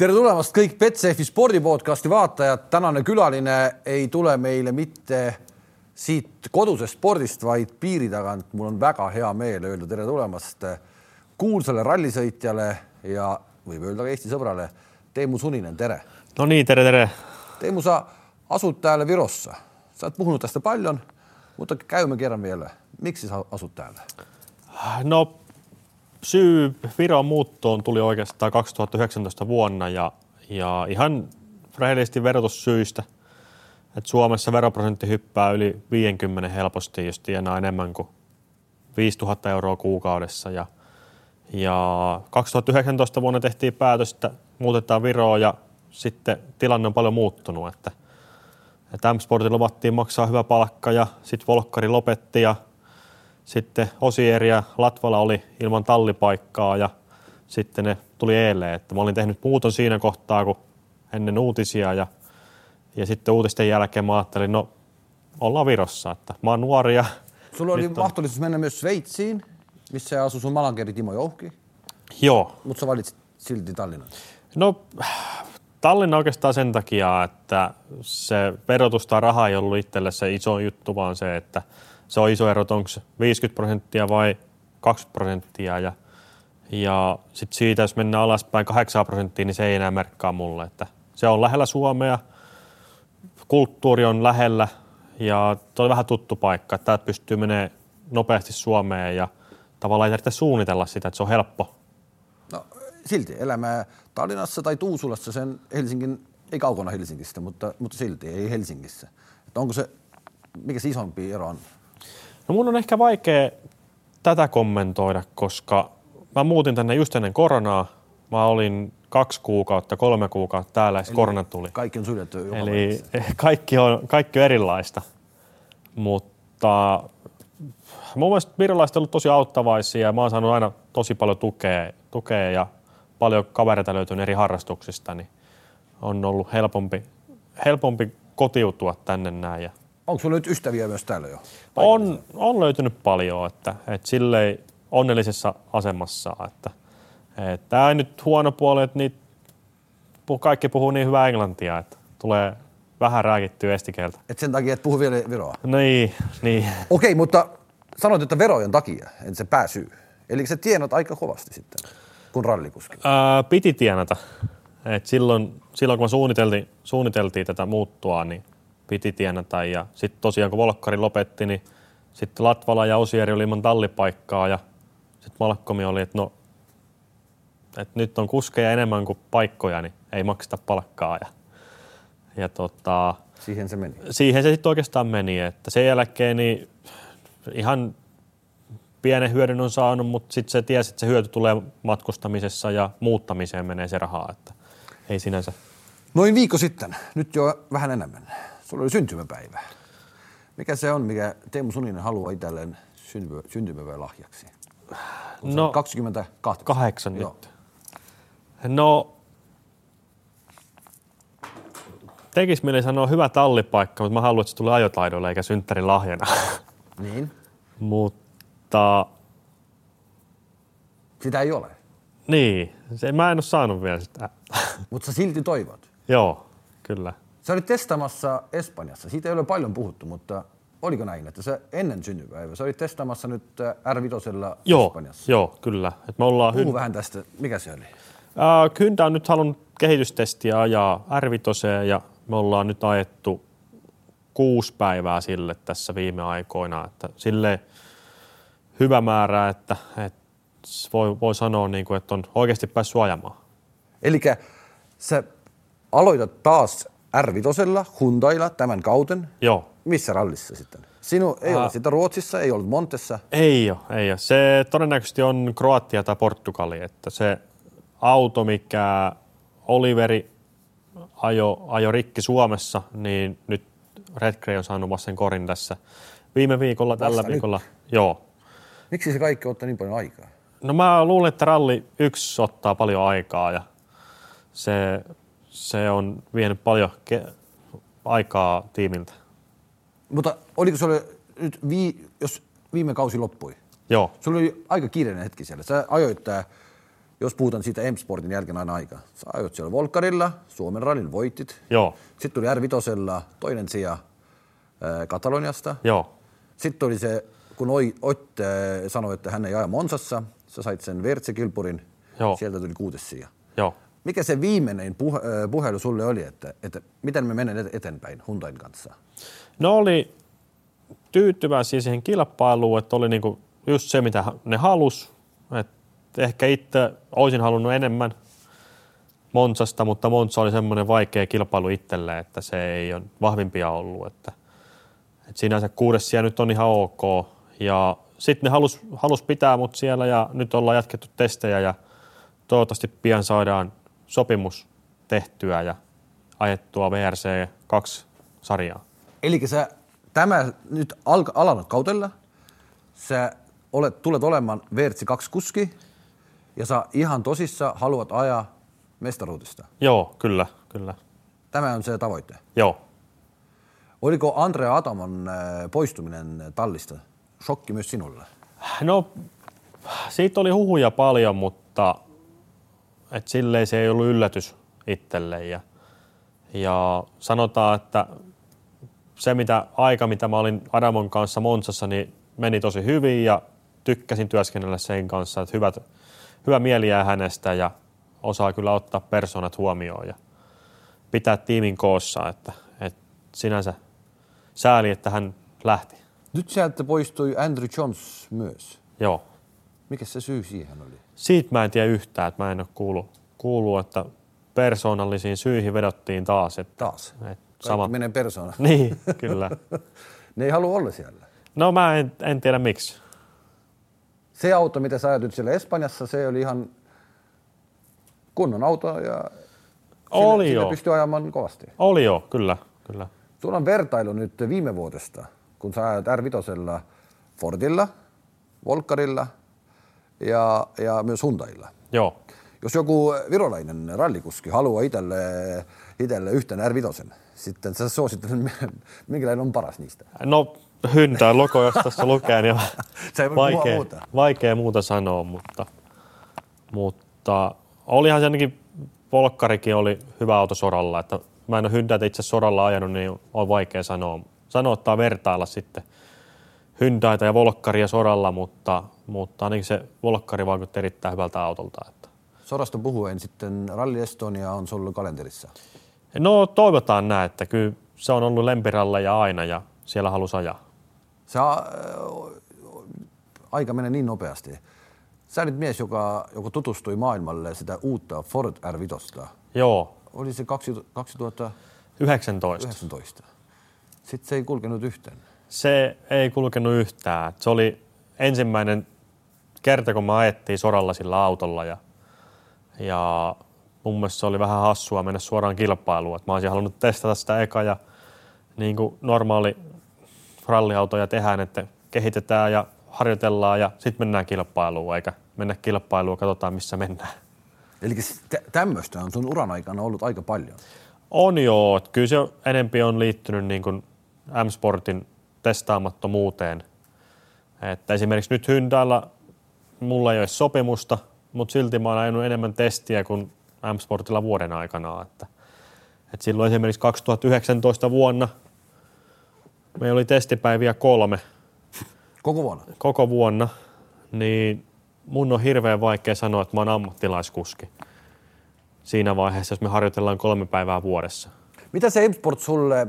tere tulemast kõik Betsafe spordipodcasti vaatajad. tänane külaline ei tule meile mitte siit kodusest spordist, vaid piiri tagant. mul on väga hea meel öelda tere tulemast kuulsale rallisõitjale ja võib öelda ka Eesti sõbrale Teemu Suninen, tere. no nii, tere, tere. Teemu, sa asud täällä Virossa, sa oled puhunut tästä paljon, mutta kerran vielä. Miksi sä asut täällä? No syy Viron muuttoon tuli oikeastaan 2019 vuonna ja, ja ihan rehellisesti verotussyistä. Et Suomessa veroprosentti hyppää yli 50 helposti, jos tienaa enemmän kuin 5000 euroa kuukaudessa. Ja, ja 2019 vuonna tehtiin päätös, että muutetaan Viroa ja sitten tilanne on paljon muuttunut. Että, että M-Sportin luvattiin maksaa hyvä palkka ja sitten Volkkari lopetti ja sitten Osieri ja Latvala oli ilman tallipaikkaa ja sitten ne tuli eileen. Että mä olin tehnyt muuton siinä kohtaa, kun ennen uutisia ja, ja sitten uutisten jälkeen mä ajattelin, no ollaan Virossa, että mä oon nuori ja Sulla oli on- mahdollisuus mennä myös Sveitsiin, missä asui sun malankeri Timo Jouhki, joo. mutta sä valitsit silti Tallinnan. No Tallinna oikeastaan sen takia, että se verotus tai raha ei ollut itselle se iso juttu, vaan se, että se on iso ero, että onko se 50 prosenttia vai 20 prosenttia. Ja, ja sitten siitä, jos mennään alaspäin 8 prosenttia, niin se ei enää merkkaa mulle. Että se on lähellä Suomea, kulttuuri on lähellä ja tuo on vähän tuttu paikka, että täältä pystyy menemään nopeasti Suomeen ja tavallaan ei tarvitse suunnitella sitä, että se on helppo No silti elämä Tallinnassa tai Tuusulassa, sen Helsingin, ei kaukana Helsingistä, mutta, mutta silti ei Helsingissä. Että onko se, mikä se isompi ero on? No mun on ehkä vaikea tätä kommentoida, koska mä muutin tänne just ennen koronaa. Mä olin kaksi kuukautta, kolme kuukautta täällä ja korona tuli. Kaikki on suljettu joka Eli kaikki on, kaikki on erilaista. Mutta mun mielestä virolaiset on ollut tosi auttavaisia ja mä oon saanut aina tosi paljon tukea, tukea ja paljon kavereita löytynyt eri harrastuksista, niin on ollut helpompi, helpompi kotiutua tänne näin. Ja Onko sulla nyt ystäviä myös täällä jo? on, on löytynyt paljon, että, että silleen onnellisessa asemassa, että, että tämä ei nyt huono puoli, että niitä, kaikki puhuu niin hyvää englantia, että tulee vähän rääkittyä estikieltä. Et sen takia, että puhu vielä Viroa. Niin, niin. Okei, mutta sanoit, että verojen takia, en se pääsyy. Eli sä tienat aika kovasti sitten, kun rallikuski. Ää, piti tienata. Et silloin, silloin, kun suunniteltiin, suunniteltiin tätä muuttua, niin piti tienata. Ja sitten tosiaan, kun Volkkari lopetti, niin sitten Latvala ja Osieri oli ilman tallipaikkaa ja sitten Malkkomi oli, että no, että nyt on kuskeja enemmän kuin paikkoja, niin ei makseta palkkaa. Ja, ja tota, Siihen se meni. siihen se sitten oikeastaan meni, että sen jälkeen niin ihan pienen hyödyn on saanut, mutta sitten se tiesi, että se hyöty tulee matkustamisessa ja muuttamiseen menee se rahaa, että ei sinänsä. Noin viikko sitten, nyt jo vähän enemmän, sulla oli syntymäpäivä. Mikä se on, mikä Teemu Suninen haluaa itselleen syntymäpäivä, syntymäpäivän lahjaksi? Kun No, no, 22. Kahdeksan Joo. nyt. No, tekis mieli sanoa hyvä tallipaikka, mutta mä haluan, että se tulee ajotaidolle eikä synttärin lahjana. Niin, mutta sitä ei ole. niin, se, mä en ole saanut vielä sitä. Mutta sä silti toivot. Joo, kyllä. Sä olit testaamassa Espanjassa. Siitä ei ole paljon puhuttu, mutta oliko näin, että sä ennen syntymäpäivää, sä olit testaamassa nyt äh, R5 Joo, Espanjassa. joo, kyllä. Et me ollaan Puhu hy- vähän tästä, mikä se oli? Äh, Kyntä on nyt halunnut kehitystestiä ajaa r ja me ollaan nyt ajettu kuusi päivää sille tässä viime aikoina. Että sille hyvä määrä, että, että voi, voi sanoa, niin kuin, että on oikeasti päässyt ajamaan. Eli sä aloitat taas R5 Hyundailla tämän kauden. Joo, Missä rallissa sitten? Sinu ei Ää. ole sitä Ruotsissa, ei ollut Montessa. ei ole, ei ole. Se todennäköisesti on Kroatia tai Portugali, että se auto, mikä Oliveri ajo, ajo rikki Suomessa, niin nyt Red Grey on saanut vasta sen korin tässä viime viikolla, tällä Vasta nyt? viikolla. Joo. Miksi se kaikki ottaa niin paljon aikaa? No mä luulen, että ralli yksi ottaa paljon aikaa ja se, se on vienyt paljon ke- aikaa tiimiltä. Mutta oliko se oli nyt, vii, jos viime kausi loppui, Joo, sulla oli aika kiireinen hetki siellä. Sä ajoit tää jos puhutaan siitä M-Sportin jälkeen aina aika. Sä ajoit siellä Volkarilla, Suomen rallin voitit. Joo, Sitten tuli R5 toinen sija ää, Kataloniasta. joo, Sitten oli se, kun Oi, Ott ää, sanoi, että hän ei aja Monsassa, sä sait sen Vertse-kilpurin, Joo. sieltä tuli kuudes sija. joo. Mikä se viimeinen puhe, ää, puhelu sulle oli, että, että miten me menen et- eteenpäin Hyundain kanssa? No oli tyytyväisiä siihen kilpailuun, että oli niinku just se, mitä ne halus. Et ehkä itse olisin halunnut enemmän Monsasta, mutta Monza oli semmoinen vaikea kilpailu itselle, että se ei ole vahvimpia ollut. Että, et sinänsä kuudes sija nyt on ihan ok. Ja sitten ne halus, halus pitää mut siellä ja nyt ollaan jatkettu testejä ja toivottavasti pian saadaan sopimus tehtyä ja ajettua VRC 2 sarjaa. Eli sä tämä nyt alka, alannut kautella, sä olet, tulet olemaan Vertsi 2 kuski ja sä ihan tosissa haluat ajaa mestaruutista. Joo, kyllä, kyllä. Tämä on se tavoite. Joo. Oliko Andrea Atamon äh, poistuminen tallista shokki myös sinulle? No, siitä oli huhuja paljon, mutta et silleen se ei ollut yllätys itselle. Ja, ja sanotaan, että se mitä, aika, mitä mä olin Adamon kanssa Monsassa, niin meni tosi hyvin ja tykkäsin työskennellä sen kanssa. Että hyvät, hyvä mieli jää hänestä ja osaa kyllä ottaa persoonat huomioon ja pitää tiimin koossa. Että, että sinänsä sääli, että hän lähti. Nyt sieltä poistui Andrew Jones myös. Joo. Mikä se syy siihen oli? Siitä mä en tiedä yhtään, että mä en ole kuullut, kuullut että persoonallisiin syihin vedottiin taas. Että, Taas. että Sama. menee persoona. Niin, kyllä. Ne ei halua olla siellä. No mä en, en tiedä miksi. Se auto, mitä sä ajatit siellä Espanjassa, se oli ihan kunnon auto ja Oli sillä, sillä pystyi ajamaan kovasti. Oli joo, kyllä, kyllä. Sulla on vertailu nyt viime vuodesta, kun sä ajat R5 Fordilla, Volkarilla ja, ja myös Hyundailla. Joo. Jos joku virolainen rallikuski haluaa itselle, itselle yhtenä R5, sitten sä suosittelet, minkälainen on paras niistä. No hyntää logo, jos tässä lukee, niin puhua vaikea, muuta. vaikea muuta sanoa, mutta, mutta olihan se ainakin Volkkarikin oli hyvä auto soralla, että mä en ole hyndäitä itse soralla ajanut, niin on vaikea sanoa. Sanoa tai vertailla sitten hyndäitä ja Volkkaria soralla, mutta, mutta ainakin se Volkkari vaikutti erittäin hyvältä autolta. Että. Sorasta puhuen sitten Rally Estonia on sulla kalenterissa. No toivotaan näin, että kyllä se on ollut lempiralle ja aina ja siellä halusi ajaa. Sä, äh, aika menee niin nopeasti. Sä nyt mies, joka, joka tutustui maailmalle sitä uutta Ford R5. Joo, Oli se 2019. 19. Sitten se ei kulkenut yhteen. Se ei kulkenut yhtään. Se oli ensimmäinen kerta, kun me ajettiin soralla sillä autolla ja, ja mun mielestä se oli vähän hassua mennä suoraan kilpailuun. Et mä olisin halunnut testata sitä eka ja niin kuin normaali ralliautoja tehdään, että kehitetään ja harjoitellaan ja sitten mennään kilpailuun, eikä mennä kilpailuun ja katsotaan missä mennään. Eli tämmöistä on sun uran aikana ollut aika paljon. On joo, että kyllä se enempi on liittynyt niin kuin M-Sportin testaamattomuuteen. Että esimerkiksi nyt Hyndällä mulla ei ole sopimusta, mutta silti mä oon ajanut enemmän testiä kuin M-Sportilla vuoden aikana. Että, että silloin esimerkiksi 2019 vuonna meillä oli testipäiviä kolme Koko vuonna. koko vuonna, niin mun on hirveän vaikea sanoa, että mä oon ammattilaiskuski siinä vaiheessa, jos me harjoitellaan kolme päivää vuodessa. Mitä se M-Sport sulle äh,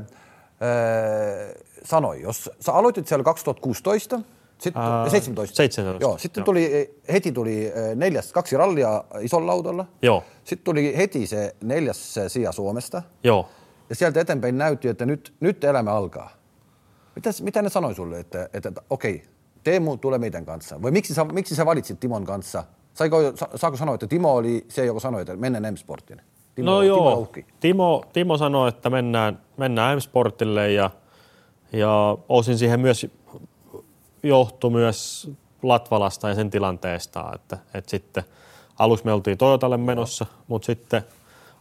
sanoi? Jos sä aloitit siellä 2016, sitten Ää, 17. 17, Joo, sitten joo. tuli, heti tuli äh, neljäs, kaksi rallia isolla autolla. Joo, Sitten tuli heti se neljäs sija Suomesta. joo. Ja sieltä eteenpäin näytti, että nyt, nyt elämä alkaa. Mitäs, mitä ne sanoi sulle, että, että, että okei, Teemu tulee meidän kanssa? Vai miksi sä, miksi sä valitsit Timon kanssa? Saiko, sa, saako sanoa, että Timo oli se, joka sanoi, että mennään M-Sportin? Timo, no Timo joo, uhki. Timo, Timo sanoi, että mennään, mennään M-Sportille ja, ja osin siihen myös johtui myös Latvalasta ja sen tilanteesta, että, että sitten aluksi me oltiin Toyotalle menossa, mutta sitten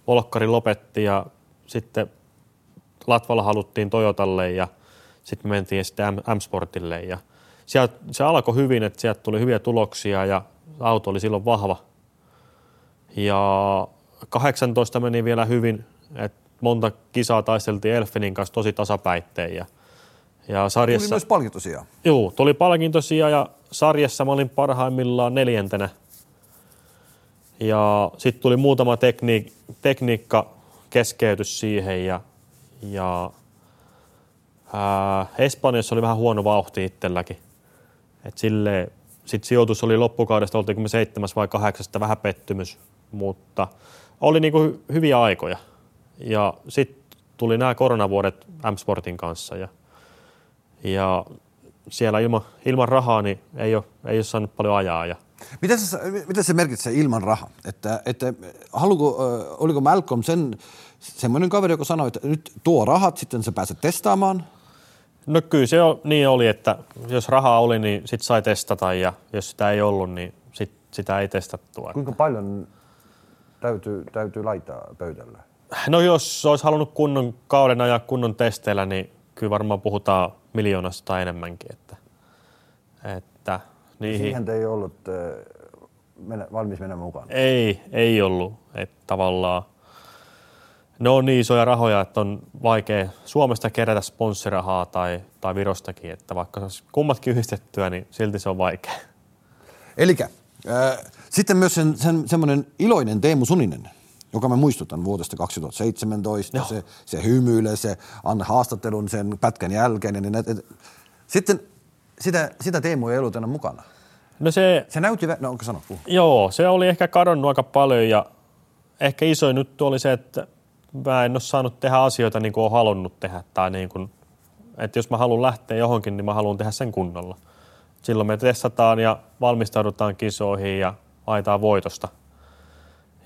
Volkkari lopetti ja sitten Latvala haluttiin Toyotalle ja sitten me mentiin sitten M-Sportille ja sieltä, se alkoi hyvin, että sieltä tuli hyviä tuloksia ja auto oli silloin vahva, Ja 18 meni vielä hyvin, että monta kisaa taisteltiin Elfinin kanssa tosi tasapäitteen. Ja, ja sarjassa, Tuli myös palkintosia. Joo, tuli palkintosia ja sarjassa mä olin parhaimmillaan neljäntenä. Ja sitten tuli muutama tekniik- tekniikka keskeytys siihen ja, ja ää, Espanjassa oli vähän huono vauhti itselläkin. Et sille, sit sijoitus oli loppukaudesta, oltiinko me seitsemäs vai kahdeksasta, vähän pettymys, mutta oli niinku hy- hyviä aikoja. Ja sitten tuli nämä koronavuodet M-Sportin kanssa ja, ja siellä ilman, ilman rahaa niin ei ole, ei ole saanut paljon ajaa. Ja, Mitä se, mitä se merkitsee ilman rahaa? Että, että haluko, oliko Malcolm sen semmoinen kaveri, joka sanoi, että nyt tuo rahat, sitten sä pääset testaamaan? No kyllä se on, niin oli, että jos rahaa oli, niin sit sai testata ja jos sitä ei ollut, niin sit sitä ei testattua. Kuinka paljon täytyy, täytyy laittaa pöydällä? No jos olisi halunnut kunnon kauden ajaa kunnon testeillä, niin kyllä varmaan puhutaan miljoonasta tai enemmänkin. Että, että niihin, Siihen te ei ollut ö, mennä, valmis menemään mukaan. ei, ei ollut. Että tavallaan ne on niin isoja rahoja, että on vaikea Suomesta kerätä sponssirahaa tai, tai Virostakin, että vaikka se olisi kummatkin yhdistettyä, niin silti se on vaikea. Eli sitten myös sen, sen, semmoinen iloinen Teemu Suninen, joka mä muistutan vuodesta 2017, Joo. se, se hymyilee, se anna haastattelun sen pätkän jälkeen. Niin, et, et, sitten sitä, sitä Teemu ei ollut enää mukana. No se, Se näytti, no onko sanottu? puhu. Joo, se oli ehkä kadonnut aika paljon ja ehkä isoin juttu oli se, että mä en ole saanut tehdä asioita niin kuin olen halunnut tehdä. Tai niin kuin, että jos mä haluan lähteä johonkin, niin mä haluan tehdä sen kunnolla. Silloin me testataan ja valmistaudutaan kisoihin ja ajetaan voitosta.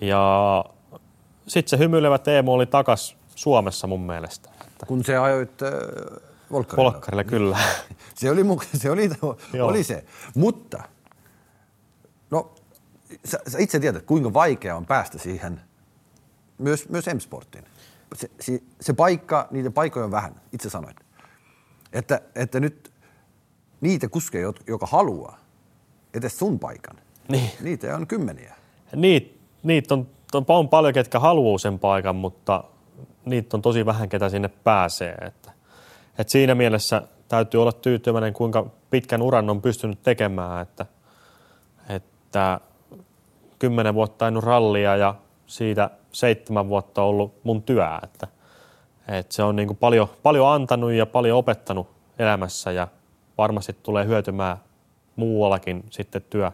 Ja sitten se hymyilevä Teemu oli takas Suomessa mun mielestä. Että Kun se ajoit äh, Volkkarilla. Polkkarille kyllä. Se oli, se, oli, Joo. oli se. Mutta, no, sä, sä itse tiedät, kuinka vaikea on päästä siihen, myös, myös M-sporttiin. Se, se, se paikka, niitä paikkoja on vähän, itse sanoit. Että, että nyt niitä kuskeja, joka haluaa edes sun paikan, Niin. niitä on kymmeniä. Niitä niit on, on paljon, ketkä haluaa sen paikan, mutta niitä on tosi vähän, ketä sinne pääsee. Että, et siinä mielessä täytyy olla tyytyväinen, kuinka pitkän uran on pystynyt tekemään, että, että kymmenen vuotta ajanut rallia ja siitä seitsemän vuotta ollut mun työ. Että, että se on niin kuin paljon, paljon antanut ja paljon opettanut elämässä ja varmasti tulee hyötymään muuallakin sitten työ,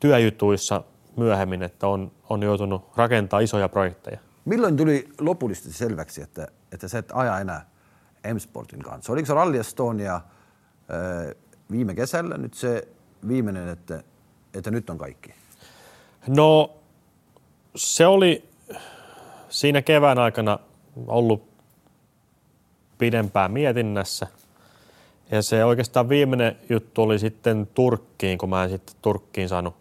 työjutuissa myöhemmin, että on, on joutunut rakentamaan isoja projekteja. Milloin tuli lopullisesti selväksi, että, että sä et aja enää M-Sportin kanssa? Oliko se Rally Estonia äh, viime kesällä nyt se viimeinen, että, että nyt on kaikki? No se oli siinä kevään aikana ollut pidempään mietinnässä. Ja se oikeastaan viimeinen juttu oli sitten Turkkiin, kun mä en sitten Turkkiin saanut,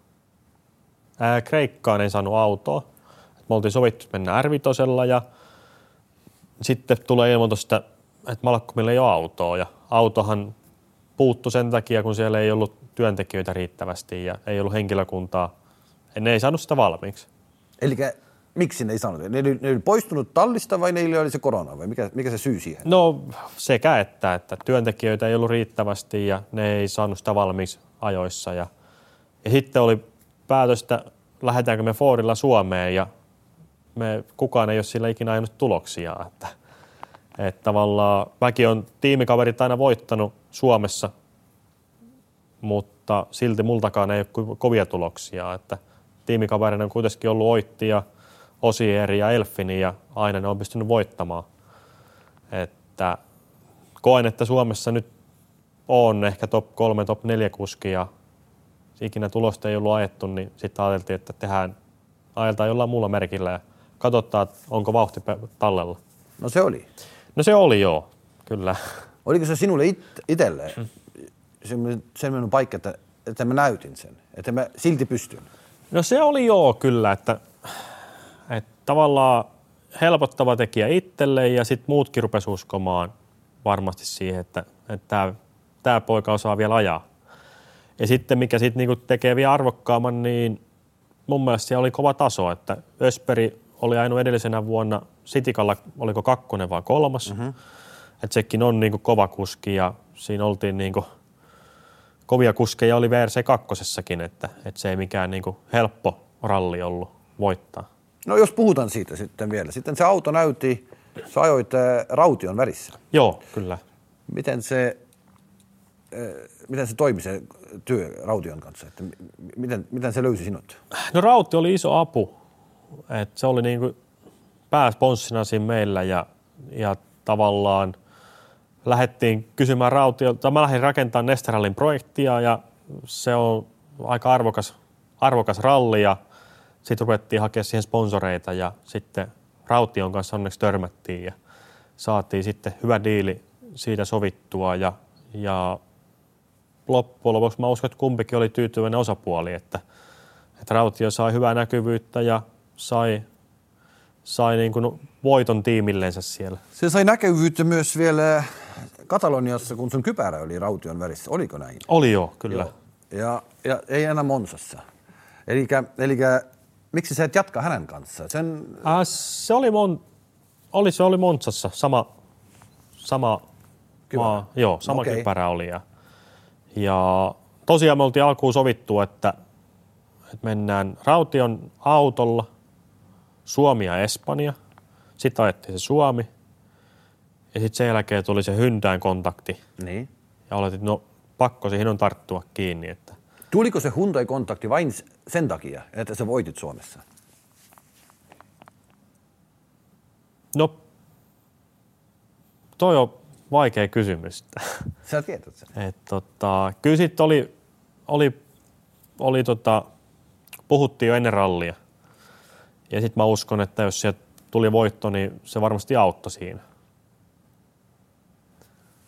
ää, Kreikkaan en saanut autoa. Et me oltiin sovittu että mennä r ja sitten tulee ilmoitus, että, että Malkkomilla ei ole autoa. Ja autohan puuttu sen takia, kun siellä ei ollut työntekijöitä riittävästi ja ei ollut henkilökuntaa. Ne ei saanut sitä valmiiksi. Eli miksi ne ei saanut? Ne, oli- ne oli poistunut tallista vai niillä oli se korona vai mikä, mikä se syy siihen? No sekä että, että työntekijöitä ei ollut riittävästi ja ne ei saanut sitä valmiiksi ajoissa. Ja, ja sitten oli päätös, että lähdetäänkö me Fordilla Suomeen ja me, kukaan ei ole sillä ikinä ajanut tuloksia. Että, että tavallaan mäkin on tiimikaverit aina voittanut Suomessa, mutta silti multakaan ei ole ko- kovia tuloksia. Että tiimikaverina on kuitenkin ollut Oitti ja Osieri ja Elfini ja aina ne on pystynyt voittamaan. Että koen, että Suomessa nyt on ehkä top 3, top 4 kuski ja ikinä tulosta ei ollut ajettu, niin sitten ajateltiin, että tehdään, ajeltaan jollain muulla merkillä ja katsotaan, että onko vauhti tallella. No se oli. No se oli joo, kyllä. Oliko se sinulle it, itselle semmoinen, semmoinen paikka, että, että mä näytin sen, että mä silti pystyn? No se oli joo kyllä, että, että tavallaan helpottava tekijä itselle ja sitten muutkin rupesi uskomaan varmasti siihen, että, että tämä, tämä poika osaa vielä ajaa. Ja sitten mikä sitten niinku tekee vielä arvokkaamman, niin mun mielestä siellä oli kova taso, että Ösperi oli ainoa edellisenä vuonna, Sitikalla oliko kakkonen vai kolmas, mm-hmm. että sekin on niin kova kuski ja siinä oltiin niin kuin, kovia kuskeja oli VRC kakkosessakin, että, että se ei mikään niin kuin helppo ralli ollut voittaa. No jos puhutaan siitä sitten vielä. Sitten se auto näytti, sä ajoit raution värissä. Joo, kyllä. Miten se, miten se toimi se työ raution kanssa? Että miten, miten se löysi sinut? No rauti oli iso apu. Et se oli niinku pääsponssina siinä meillä ja, ja tavallaan lähdettiin kysymään rautiolta. Mä lähdin rakentamaan Nesterallin projektia ja se on aika arvokas, arvokas ralli ja sitten ruvettiin hakea siihen sponsoreita ja sitten Raution kanssa onneksi törmättiin ja saatiin sitten hyvä diili siitä sovittua ja, ja loppujen lopuksi mä uskon, että kumpikin oli tyytyväinen osapuoli, että, että Rautio sai hyvää näkyvyyttä ja sai, sai niin kuin voiton tiimillensä siellä. Se sai näkyvyyttä myös vielä Kataloniassa, kun sun kypärä oli Raution värissä. Oliko näin? Oli joo, kyllä. Joo. Ja, ja ei enää Monsassa. Eli, miksi sä et jatka hänen kanssaan? Sen... Äh, se oli, mon, oli, se oli Monsassa, sama, sama maa, joo, sama okay. kypärä oli. Ja, ja tosiaan me oltiin alkuun sovittu, että, että mennään Raution autolla Suomi ja Espanja. Sitten ajettiin se Suomi. Ja sitten sen jälkeen tuli se Hyndään kontakti. Niin. Ja oletin, no pakko siihen on tarttua kiinni. Että... Tuliko se Hyundai-kontakti vain sen takia, että sä voitit Suomessa? No, toi on vaikea kysymys. Sä tiedät sen. Et, tota, kyllä sitten oli, oli, oli tota, puhuttiin jo ennen rallia. Ja sitten mä uskon, että jos sieltä tuli voitto, niin se varmasti auttoi siinä.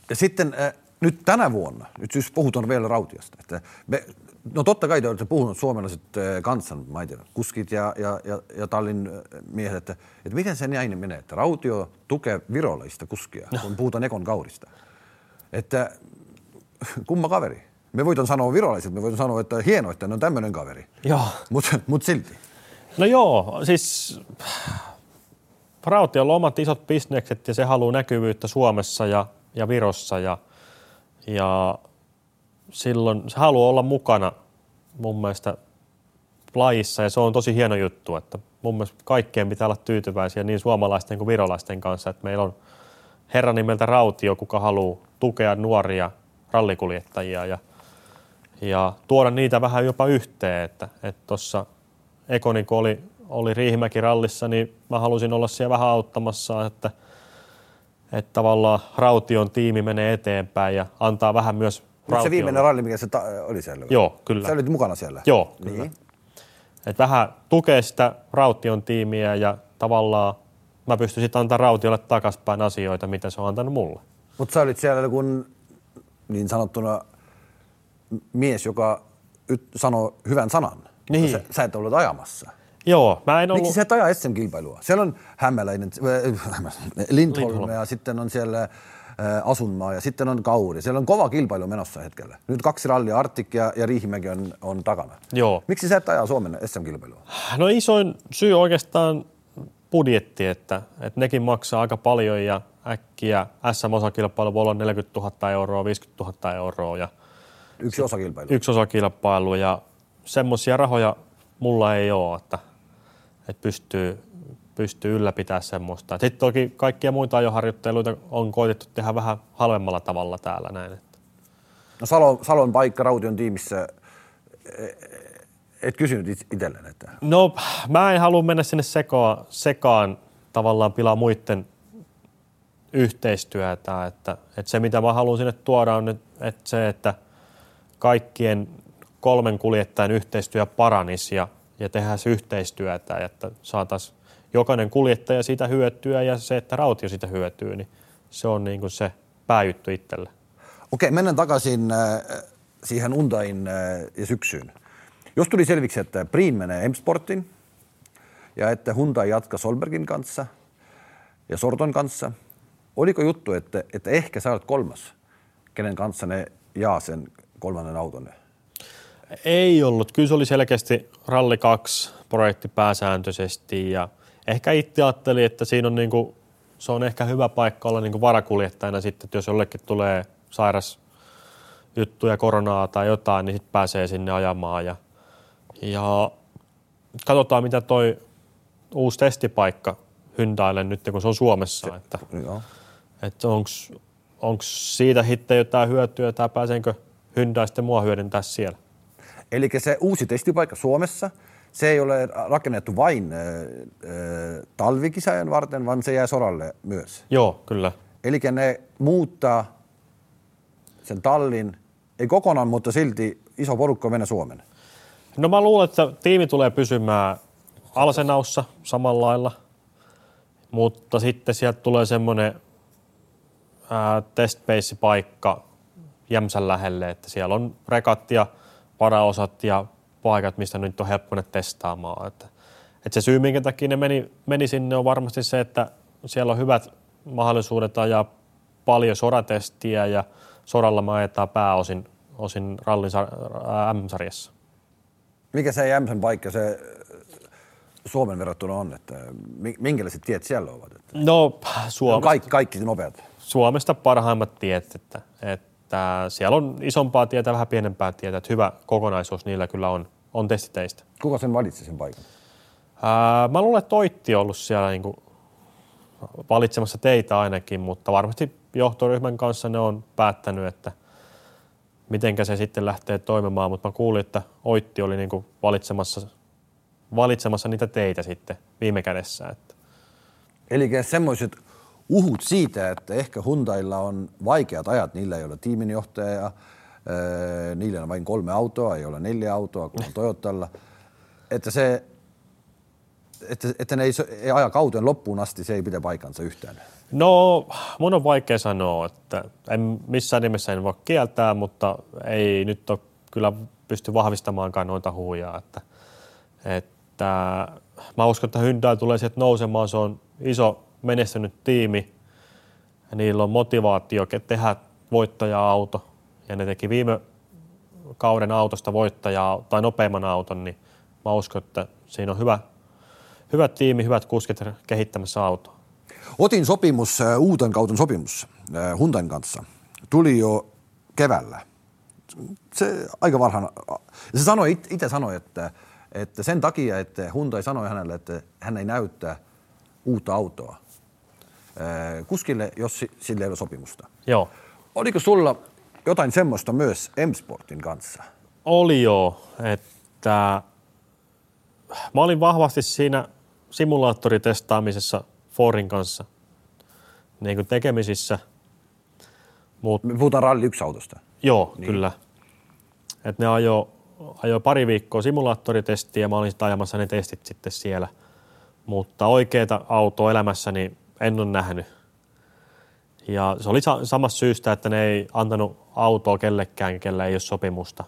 Ja sitten äh, nyt tänä vuonna, nyt siis puhutaan vielä Rautiosta, että me, no totta kai te olette puhunut suomalaiset äh, kansan, mä tiedä, kuskit ja, ja, ja, ja tallin äh, miehet, että, että miten se näin menee, että Rautio tukee virolaista kuskia, no. kun puhutaan Ekon kaurista. Että kumma kaveri. Me voitan sanoa virolaiset, me voitan sanoa, että hienoa, että ne on tämmöinen kaveri. Joo. Mutta mut silti. No joo, siis Rautiolla on omat isot bisnekset ja se haluaa näkyvyyttä Suomessa ja, ja Virossa ja, ja silloin se haluaa olla mukana mun mielestä lajissa ja se on tosi hieno juttu, että mun mielestä kaikkeen pitää olla tyytyväisiä niin suomalaisten kuin virolaisten kanssa, että meillä on herra nimeltä Rautio, kuka haluaa tukea nuoria rallikuljettajia ja, ja tuoda niitä vähän jopa yhteen, että tuossa Ekoni, kun oli, oli Riihimäki rallissa, niin mä halusin olla siellä vähän auttamassa, että, että tavallaan Raution tiimi menee eteenpäin ja antaa vähän myös Se viimeinen ralli, mikä se ta- oli siellä? Joo, kyllä. Sä olit mukana siellä? Joo, kyllä. Niin. Et vähän tukee sitä Raution tiimiä ja tavallaan mä pystyn sitten antaa Rautiolle takaspäin asioita, mitä se on antanut mulle. Mutta sä olit siellä kun niin sanottuna mies, joka sanoo hyvän sanan. Niin. Sä, sä et ollut ajamassa. Joo, mä en ollut... Miksi sä et aja SM-kilpailua? Siellä on Hämäläinen, äh, Lindholm, Lindholm ja sitten on siellä Asunmaa ja sitten on Kauri. Siellä on kova kilpailu menossa hetkellä. Nyt kaksi rallia, Artik ja, ja Riihimäki on, on takana. Joo. Miksi sä et ajaa Suomen SM-kilpailua? No isoin syy oikeastaan budjetti, että, että nekin maksaa aika paljon ja äkkiä SM-osakilpailu voi olla 40 000 euroa, 50 000 euroa. Ja yksi osakilpailu. Yksi osakilpailu ja semmoisia rahoja mulla ei ole, että, että pystyy, pystyy ylläpitämään semmoista. Sitten toki kaikkia muita ajoharjoitteluita on koitettu tehdä vähän halvemmalla tavalla täällä näin. Että. No Salon, Salon paikka Raution tiimissä, e, et kysynyt itselleen? Että... No mä en halua mennä sinne sekaan, sekaan tavallaan pilaa muiden yhteistyötä. Että, että se mitä mä haluan sinne tuoda on nyt, että se, että kaikkien kolmen kuljettajan yhteistyö paranisi ja, ja tehdään yhteistyötä, että saataisiin jokainen kuljettaja siitä hyötyä ja se, että rautio siitä hyötyy, niin se on niin kuin se pääjuttu itselle. Okei, mennään takaisin äh, siihen Undain äh, ja syksyyn. Jos tuli selviksi, että Priin menee M-Sportin ja että Hyundai jatkaa Solbergin kanssa ja Sorton kanssa, oliko juttu, että, että ehkä sä olet kolmas, kenen kanssa ne jaa sen kolmannen auton? Ei ollut. Kyllä se oli selkeästi Ralli 2 projekti pääsääntöisesti ja ehkä itse ajattelin, että siinä on niinku, se on ehkä hyvä paikka olla niinku varakuljettajana sitten, että jos jollekin tulee sairas juttuja, koronaa tai jotain, niin sitten pääsee sinne ajamaan ja, ja katsotaan mitä toi uusi testipaikka Hyundaille nyt, kun se on Suomessa. Se, että, joo. että onko siitä sitten jotain hyötyä tai pääsenkö Hyundai sitten mua hyödyntää siellä? Eli se uusi testipaikka Suomessa, se ei ole rakennettu vain äh, talvikisajan varten, vaan se jää soralle myös. Joo, kyllä. Eli ne muuttaa sen tallin, ei kokonaan, mutta silti iso porukka mennä Suomen. No mä luulen, että tiimi tulee pysymään Alsenaussa samalla lailla, mutta sitten sieltä tulee semmoinen testbase-paikka Jämsän lähelle, että siellä on rekat ja varaosat ja paikat, mistä nyt on helppo ne testaamaan. Että, että se syy, minkä takia ne meni, meni sinne, on varmasti se, että siellä on hyvät mahdollisuudet ajaa paljon soratestiä ja soralla me ajetaan pääosin osin rallin M-sarjassa. Mikä se Jämsän paikka se Suomen verrattuna on, että minkälaiset tiet siellä ovat? Että no Suomesta, kaikki, kaikki nopeat. Suomesta parhaimmat tiet, että, että siellä on isompaa tietä, vähän pienempää tietä, että hyvä kokonaisuus niillä kyllä on, on testiteistä. Kuka sen valitsi sen paikan? Ää, mä luulen, että Toitti on ollut siellä niin kuin valitsemassa teitä ainakin, mutta varmasti johtoryhmän kanssa ne on päättänyt, että miten se sitten lähtee toimimaan, mutta mä kuulin, että Oitti oli niin kuin valitsemassa, valitsemassa niitä teitä sitten viime kädessä. Että. Eli semmoiset uhut siitä, että ehkä Hyundailla on vaikeat ajat, niillä ei ole tiiminjohtaja, niillä on vain kolme autoa, ei ole neljä autoa kuin Toyotalla, että se että, että ne ei, ei aja kauten loppuun asti, se ei pidä paikansa yhtään. No, mun on vaikea sanoa, että en missään nimessä en voi kieltää, mutta ei nyt ole kyllä pysty vahvistamaankaan noita huuja. Että, että mä uskon, että Hyundai tulee sieltä nousemaan, se on iso menestynyt tiimi. Niillä on motivaatio tehdä voittaja-auto. Ja ne teki viime kauden autosta voittajaa tai nopeimman auton, niin mä uskon, että siinä on hyvä, hyvä tiimi, hyvät kuskit kehittämässä autoa. Otin sopimus, äh, uuden kauden sopimus äh, Hyundain kanssa. Tuli jo keväällä. Se aika varhain. Se sanoi, itse sanoi, että, että sen takia, että Hyundai sanoi hänelle, että hän ei näyttää uutta autoa äh, kuskille, jos sille ei ole sopimusta. Joo. Oliko sulla jotain semmoista myös M-Sportin kanssa? Oli joo, että mä olin vahvasti siinä simulaattoritestaamisessa Forin kanssa niin kuin tekemisissä. Mut, Me puhutaan ralli yksi autosta. Joo, niin. kyllä. Et ne ajo, ajo pari viikkoa simulaattoritestiä ja mä olin ajamassa ne testit sitten siellä. Mutta oikeita autoa elämässäni en ole nähnyt. Ja se oli samassa syystä, että ne ei antanut autoa kellekään, kelle ei ole sopimusta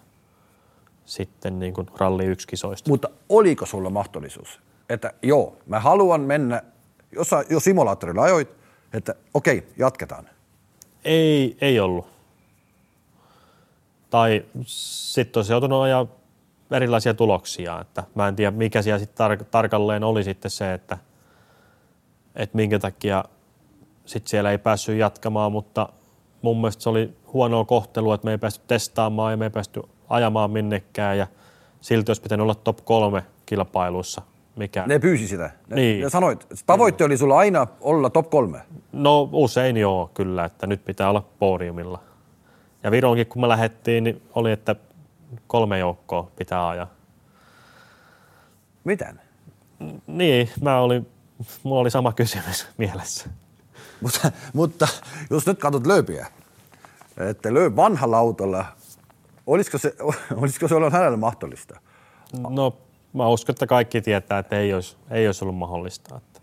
sitten niin kuin ralli yksi kisoista. Mutta oliko sulla mahdollisuus, että joo, mä haluan mennä jos, jo simulaattorilla ajoit, että okei, jatketaan? Ei, ei ollut. Tai sitten olisi joutunut ajaa erilaisia tuloksia. Että mä en tiedä, mikä siellä sitten tar- tarkalleen oli sitten se, että, että minkä takia sitten siellä ei päässyt jatkamaan, mutta mun mielestä se oli huonoa kohtelua, että me ei päästy testaamaan ja me ei päästy ajamaan minnekään ja silti olisi pitänyt olla top kolme kilpailuissa mikä... Ne pyysi sitä. Ne, niin. ne sanoit, tavoitte oli sulla aina olla top kolme. No usein joo, kyllä, että nyt pitää olla podiumilla. Ja Vironkin kun me lähdettiin, niin oli, että kolme joukkoa pitää ajaa. Miten? Niin, mä olin, mulla oli sama kysymys mielessä. mutta, mutta jos nyt katsot lööpiä, että löö vanhalla autolla, olisiko se, olisiko se ollut hänelle mahdollista? No mä uskon, että kaikki tietää, että ei olisi, ei olisi ollut mahdollista. Että,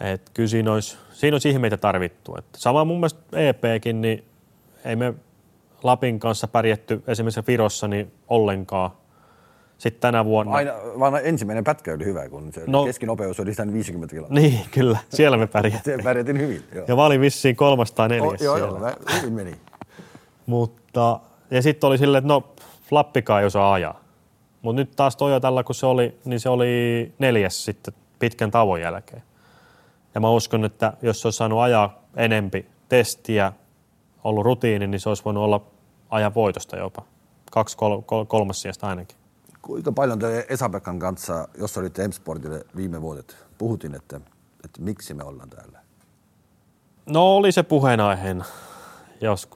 että kyllä siinä olisi, siinä olisi ihmeitä tarvittu. Että sama mun mielestä EPkin, niin ei me Lapin kanssa pärjätty esimerkiksi Virossa niin ollenkaan. Sitten tänä vuonna... Aina, vaan ensimmäinen pätkä oli hyvä, kun se no, keskinopeus oli 50 kilometriä. Niin, kyllä. Siellä me pärjättiin. Se pärjätin hyvin, joo. Ja mä olin vissiin 304 oh, Joo, joo, hyvin meni. Mutta, ja sitten oli silleen, että no Flappikaan ei osaa ajaa. Mutta nyt taas Toyotalla, kun se oli, niin se oli neljäs sitten pitkän tauon jälkeen. Ja mä uskon, että jos se olisi saanut ajaa enempi testiä, ollut rutiini, niin se olisi voinut olla ajan voitosta jopa. Kaksi, kol, kol, kolmas sijasta ainakin. Kuinka paljon te Esa-Pekkan kanssa, jos olitte M-Sportille viime vuodet, puhutin, että, että miksi me ollaan täällä? No oli se puheenaiheena jos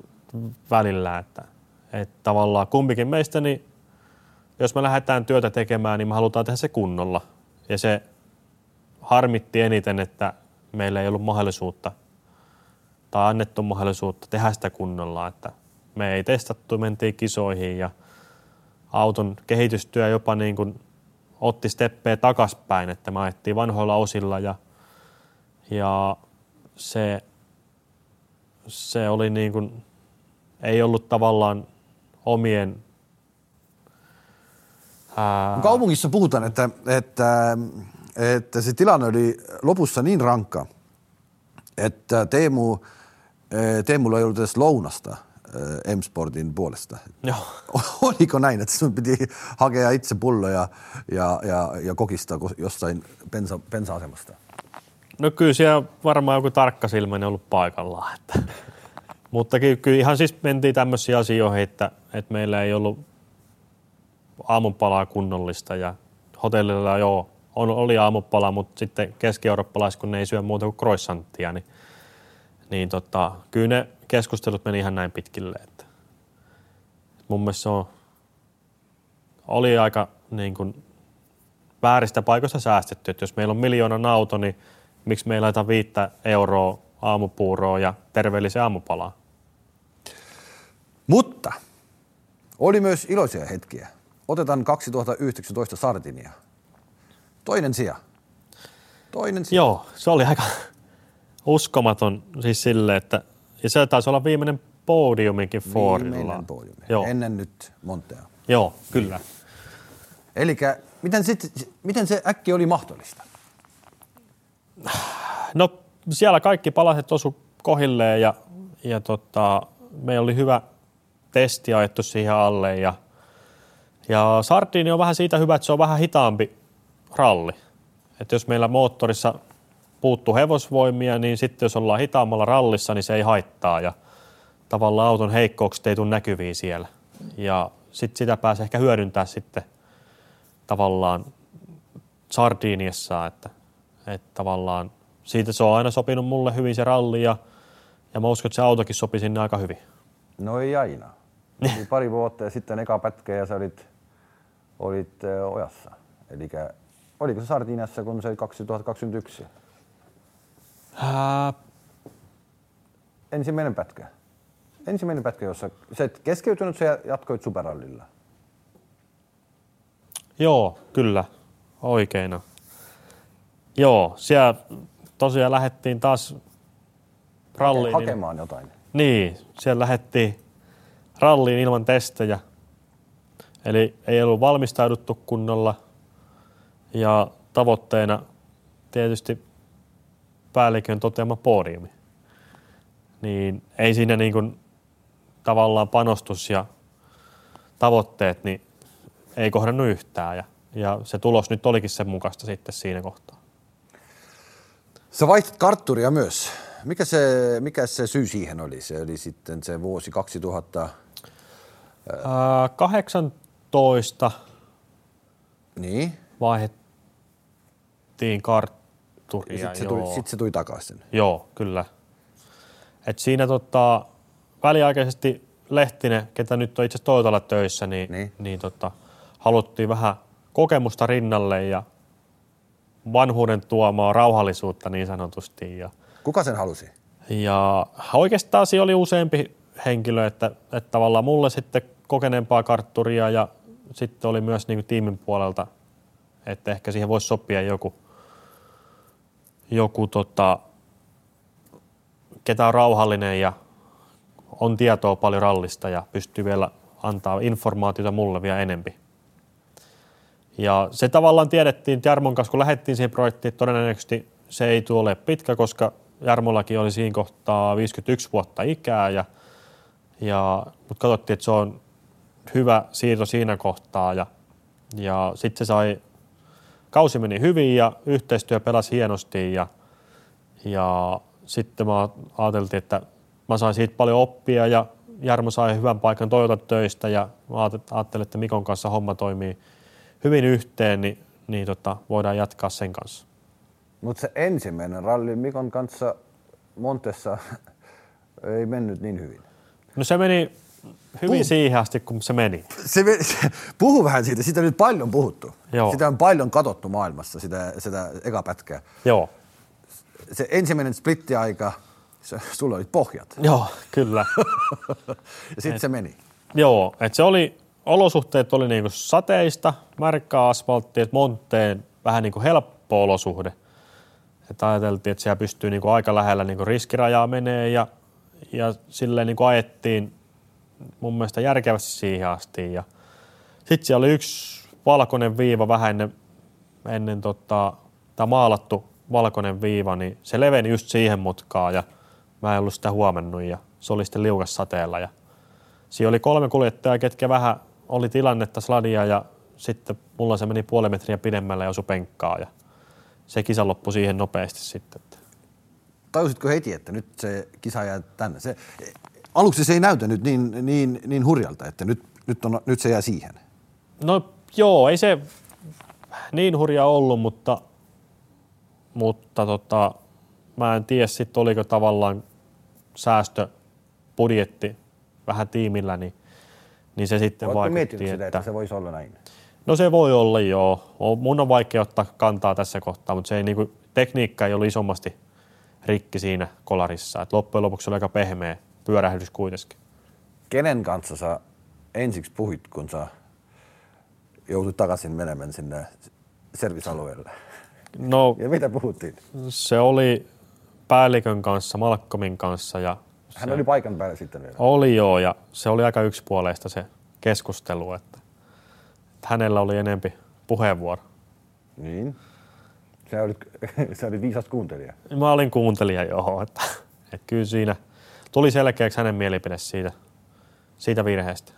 välillä, että, että tavallaan kumpikin meistä, niin jos me lähdetään työtä tekemään, niin me halutaan tehdä se kunnolla. Ja se harmitti eniten, että meillä ei ollut mahdollisuutta tai annettu mahdollisuutta tehdä sitä kunnolla, että me ei testattu, mentiin kisoihin ja auton kehitystyö jopa niin kuin otti steppejä takaspäin, että me ajettiin vanhoilla osilla ja, ja se, se oli niin kuin, ei ollut tavallaan omien ää... Kaupungissa puhutaan, että, että, että se tilanne oli lopussa niin rankka, että Teemu, Teemulla ei ollut edes lounasta M-Sportin puolesta. Joo. Oliko näin, että sinun piti hakea itse pulloja ja, ja, ja kokista jossain pensa, pensa-asemasta? No kyllä siellä varmaan joku tarkka silmäinen ollut paikallaan. Että. Mutta kyllä ihan siis mentiin tämmöisiin asioihin, että, että meillä ei ollut aamupalaa kunnollista ja hotellilla joo, on, oli aamupala, mutta sitten keski-eurooppalaiset, kun ne ei syö muuta kuin croissanttia, niin, niin tota, kyllä ne keskustelut meni ihan näin pitkille, että mun mielestä se on, oli aika niin kuin, vääristä paikoista säästetty, että jos meillä on miljoonan auto, niin miksi me ei laita viittä euroa aamupuuroa ja terveellisen aamupalaa? Mutta oli myös iloisia hetkiä. Otetaan 2019 Sardinia. Toinen sija. Toinen sija. Joo, se oli aika uskomaton siis sille, että ja se taisi olla viimeinen podiuminkin Fordilla. Viimeinen podiumi. Joo. Ennen nyt Montea. Joo, kyllä. Eli miten, sit, miten se äkki oli mahdollista? No siellä kaikki palaset osu kohilleen ja, ja tota, meillä oli hyvä testi ajettu siihen alle ja, ja Sardini on vähän siitä hyvä, että se on vähän hitaampi ralli. Että jos meillä moottorissa puuttuu hevosvoimia, niin sitten jos ollaan hitaammalla rallissa, niin se ei haittaa ja tavallaan auton heikkoukset ei tule näkyviin siellä. Ja sitten sitä pääsee ehkä hyödyntää sitten tavallaan Sardiniassa, että, että tavallaan siitä se on aina sopinut mulle hyvin se ralli ja, ja mä uskon, että se autokin sopi sinne aika hyvin. No ei aina. Oli pari vuotta ja sitten eka pätkä ja sä olit, olit ojassa. Eli oliko se Sardiniassa, kun se oli 2021? Ää... Ensimmäinen pätkä. Ensimmäinen pätkä, jossa sä et keskeytynyt, sä jatkoit superallilla. Joo, kyllä. Oikeina. Joo, siellä tosiaan lähdettiin taas ralliin. Hakemaan jotain. Niin, siellä lähdettiin ralliin ilman testejä. Eli ei ollut valmistauduttu kunnolla. Ja tavoitteena tietysti päällikön toteama podiumi. Niin ei siinä niin kuin tavallaan panostus ja tavoitteet, niin ei kohdannut yhtään. Ja, ja se tulos nyt olikin sen mukaista sitten siinä kohtaa. Sä vaihtat kartturia myös. Mikä se, mikä se syy siihen oli? Se oli sitten se vuosi 2000... Ää, 18 niin. vaihdettiin kartturia turia. Sitten se, tuli, sit se tuli takaisin. Joo, kyllä. Et siinä tota, väliaikaisesti Lehtinen, ketä nyt on itse asiassa töissä, niin, niin. niin tota, haluttiin vähän kokemusta rinnalle ja vanhuuden tuomaa rauhallisuutta niin sanotusti. Ja, Kuka sen halusi? Ja oikeastaan siinä oli useampi henkilö, että, että tavallaan mulle sitten kokeneempaa kartturia ja sitten oli myös niin kuin tiimin puolelta, että ehkä siihen voisi sopia joku, joku tota, ketä on rauhallinen ja on tietoa paljon rallista ja pystyy vielä antaa informaatiota mulle vielä enempi. Ja se tavallaan tiedettiin Jarmon kanssa, kun lähdettiin siihen projektiin, todennäköisesti se ei tule pitkä, koska Jarmollakin oli siinä kohtaa 51 vuotta ikää, ja, ja, mutta katsottiin, että se on hyvä siirto siinä kohtaa ja, ja sitten se sai, kausi meni hyvin ja yhteistyö pelasi hienosti ja, ja sitten mä ajateltiin, että mä sain siitä paljon oppia ja Jarmo sai hyvän paikan Toyota töistä ja mä ajattelin, että Mikon kanssa homma toimii hyvin yhteen, niin, niin tota, voidaan jatkaa sen kanssa. Mutta se ensimmäinen ralli Mikon kanssa Montessa ei mennyt niin hyvin. No se meni hyvin Puh. siihen asti, kun se meni. Se, se, puhu vähän siitä, sitä on nyt paljon puhuttu. Joo. Sitä on paljon katsottu maailmassa, sitä, sitä eka pätkää. Joo. Se ensimmäinen splittiaika, se, sulla oli pohjat. Joo, kyllä. ja sitten se meni. Joo, että se oli, olosuhteet oli niinku sateista, märkää asfalttia, että Monteen vähän niinku helppo olosuhde. Että ajateltiin, että siellä pystyy niinku aika lähellä niinku riskirajaa menee ja, ja silleen niinku ajettiin mun mielestä järkevästi siihen asti. Ja sitten siellä oli yksi valkoinen viiva vähän ennen, ennen tota, tämä maalattu valkoinen viiva, niin se leveni just siihen mutkaan ja mä en ollut sitä huomannut ja se oli sitten liukas sateella. Ja siinä oli kolme kuljettajaa, ketkä vähän oli tilannetta sladia ja sitten mulla se meni puoli metriä pidemmälle ja osui penkkaa ja se kisa loppui siihen nopeasti sitten. Tajusitko heti, että nyt se kisa jää tänne? Se, aluksi se ei näytä nyt niin, niin, niin hurjalta, että nyt, nyt, on, nyt se jää siihen. No joo, ei se niin hurja ollut, mutta, mutta tota, mä en tiedä sitten oliko tavallaan säästöbudjetti vähän tiimillä, niin, niin se sitten Oletko vaikutti. Että, sitä, että se voisi olla näin? No se voi olla joo. Mun on vaikea ottaa kantaa tässä kohtaa, mutta se ei, niin kuin, tekniikka ei ollut isommasti rikki siinä kolarissa. Et loppujen lopuksi oli aika pehmeä pyörähdys kuitenkin. Kenen kanssa sä ensiksi puhuit, kun sä joutut takaisin menemään sinne servisalueelle? No, ja mitä puhuttiin? Se oli päällikön kanssa, Malkkomin kanssa. Ja Hän oli paikan päällä sitten vielä. Oli joo, ja se oli aika yksipuoleista se keskustelu, että, että hänellä oli enempi puheenvuoro. Niin. Sä olit, sä olit viisas kuuntelija. Mä olin kuuntelija, joo. Että, että kyllä siinä – tuli selkeäksi hänen mielipide siitä, siitä virheestä.